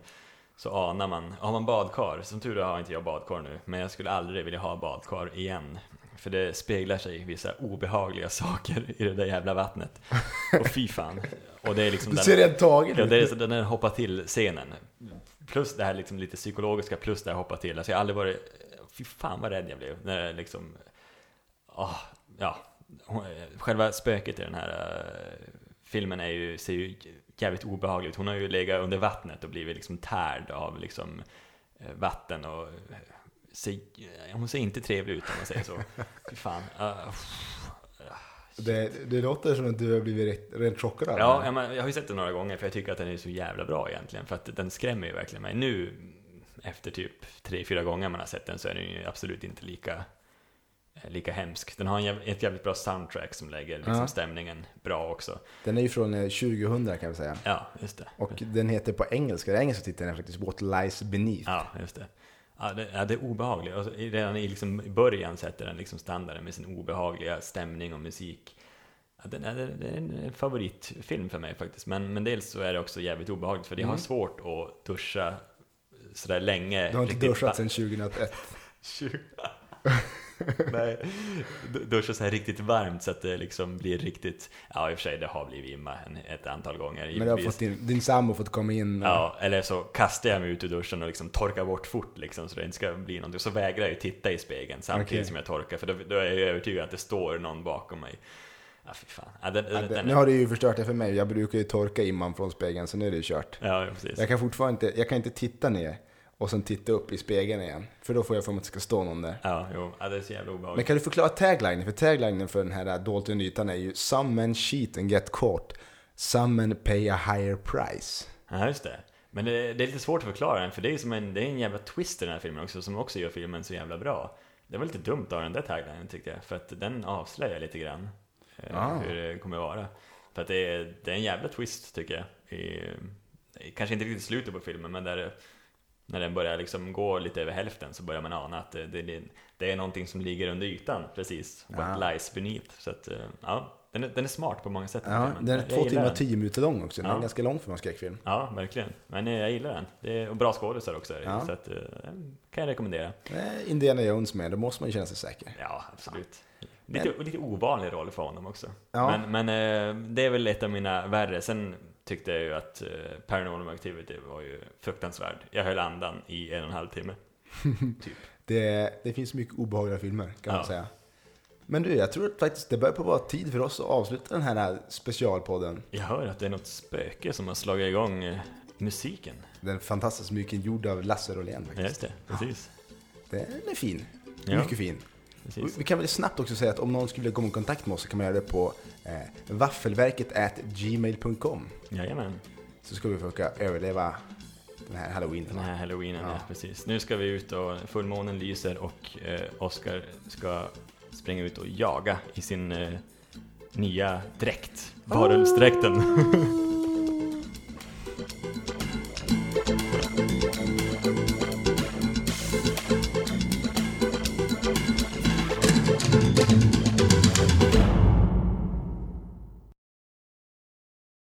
så anar man, har man badkar, som tur är har inte jag badkar nu, men jag skulle aldrig vilja ha badkar igen. För det speglar sig vissa obehagliga saker i det där jävla vattnet. Och fy fan. Och det är liksom Du den- ser rätt tagen Ja, det är den här hoppa till-scenen. Plus det här liksom lite psykologiska, plus det här hoppa till. Alltså jag har aldrig varit, fy fan vad rädd jag blev. När liksom, ah, ja. Hon- Själva spöket i den här eh, filmen är ju, ser ju jävligt obehagligt ut. Hon har ju legat under vattnet och blivit liksom tärd av liksom eh, vatten och eh, ser, hon ser inte trevlig ut om man säger så. Fy fan. Ah, Det, det låter som att du har blivit rent, rent chockad av Ja, men, jag har ju sett den några gånger för jag tycker att den är så jävla bra egentligen. För att den skrämmer ju verkligen mig. Nu, efter typ tre, fyra gånger man har sett den så är den ju absolut inte lika, eh, lika hemsk. Den har en, ett jävligt bra soundtrack som lägger liksom Ja. stämningen bra också. Den är ju från eh, 2000 kan vi säga. Ja, just det. Och den heter på engelska, den engelska titeln är faktiskt What Lies Beneath. Ja, just det. Ja, det, ja, det är obehagligt. Alltså, i- redan i liksom början sätter den liksom standarden med sin obehagliga stämning och musik. Ja, den är, det är en favoritfilm för mig faktiskt. Men, men dels så är det också jävligt obehagligt för har Mm. svårt att duscha sådär länge. Du har inte duschat sedan 2001. 20. Nej, du- duscha så här riktigt varmt så att det liksom blir riktigt, ja i och för sig det har blivit imma ett antal gånger Men du har fått din, din sambo fått komma in och, Ja, eller så kastar jag mig ut ur duschen och liksom torkar bort fort liksom, så det inte ska bli någonting. Så vägrar jag ju titta i spegeln samtidigt Okej. som jag torkar, för då, då är jag övertygad att det står någon bakom mig. Ja, fy fan. Ja, den, Ja, den, den, nu har du ju förstört det för mig. Jag brukar ju torka imman från spegeln, så nu är det ju kört. ja, precis. Jag kan fortfarande inte, jag kan inte titta ner och sen titta upp i spegeln igen. För då får jag för mig att det ska stå någon där. Ja, jo, ja, det är så jävla Men obehagligt. kan du förklara taglinen? För taglinen för den här dolt under ytan är ju Some men cheat and get caught. Some men pay a higher price. Ja, just det. Men det, det är lite svårt att förklara den, för det är som en, det är en jävla twist i den här filmen också, som också gör filmen så jävla bra. Det var lite dumt av den där taglinen tyckte jag, för att den avslöjar lite grann eh, Ah. hur det kommer vara. För att det är, det är en jävla twist tycker jag. I, kanske inte riktigt slutet på filmen, men där, när den börjar liksom gå lite över hälften så börjar man ana att det, det, det är någonting som ligger under ytan, precis. What Ah. lies beneath. Så att, eh, ja, den är, den är smart på många sätt. Ja, den är två timmar och tio minuter lång också. Den Ja. är ganska lång för en skräckfilm. Ja, verkligen. Men eh, jag gillar den. Det är, och bra skådisar också. Ja. Så att, eh, den kan jag rekommendera. Indiana Jones med, då måste man ju känna sig säker. Ja, absolut. Lite, lite ovanlig roll för honom också. Ja. Men, men det är väl ett av mina värre. Sen tyckte jag ju att eh, Paranormal Activity var ju fruktansvärd. Jag höll andan i en och en halv timme. typ. Det, det finns mycket obehagliga filmer kan man Ja. säga. Men du, jag tror faktiskt det börjar på vara tid för oss att avsluta den här specialpodden. Jag hör att det är något spöke som har slagit igång eh, musiken. Den fantastiska musiken gjord av Lasse Rolén Ja, just det. Precis. Den är fin. Ja. Mycket fin. precis. Vi kan väl snabbt också säga att om någon skulle vilja komma i kontakt med oss så kan man göra det på eh, vaffelverket gmail.com. Jajamän. Så ska vi försöka överleva den här halloweenen. Den här halloweenen, ja. Ja. precis. Nu ska vi ut och fullmånen lyser och eh, Oscar ska springa ut och jaga i sin eh, nya dräkt. Varulvsdräkten.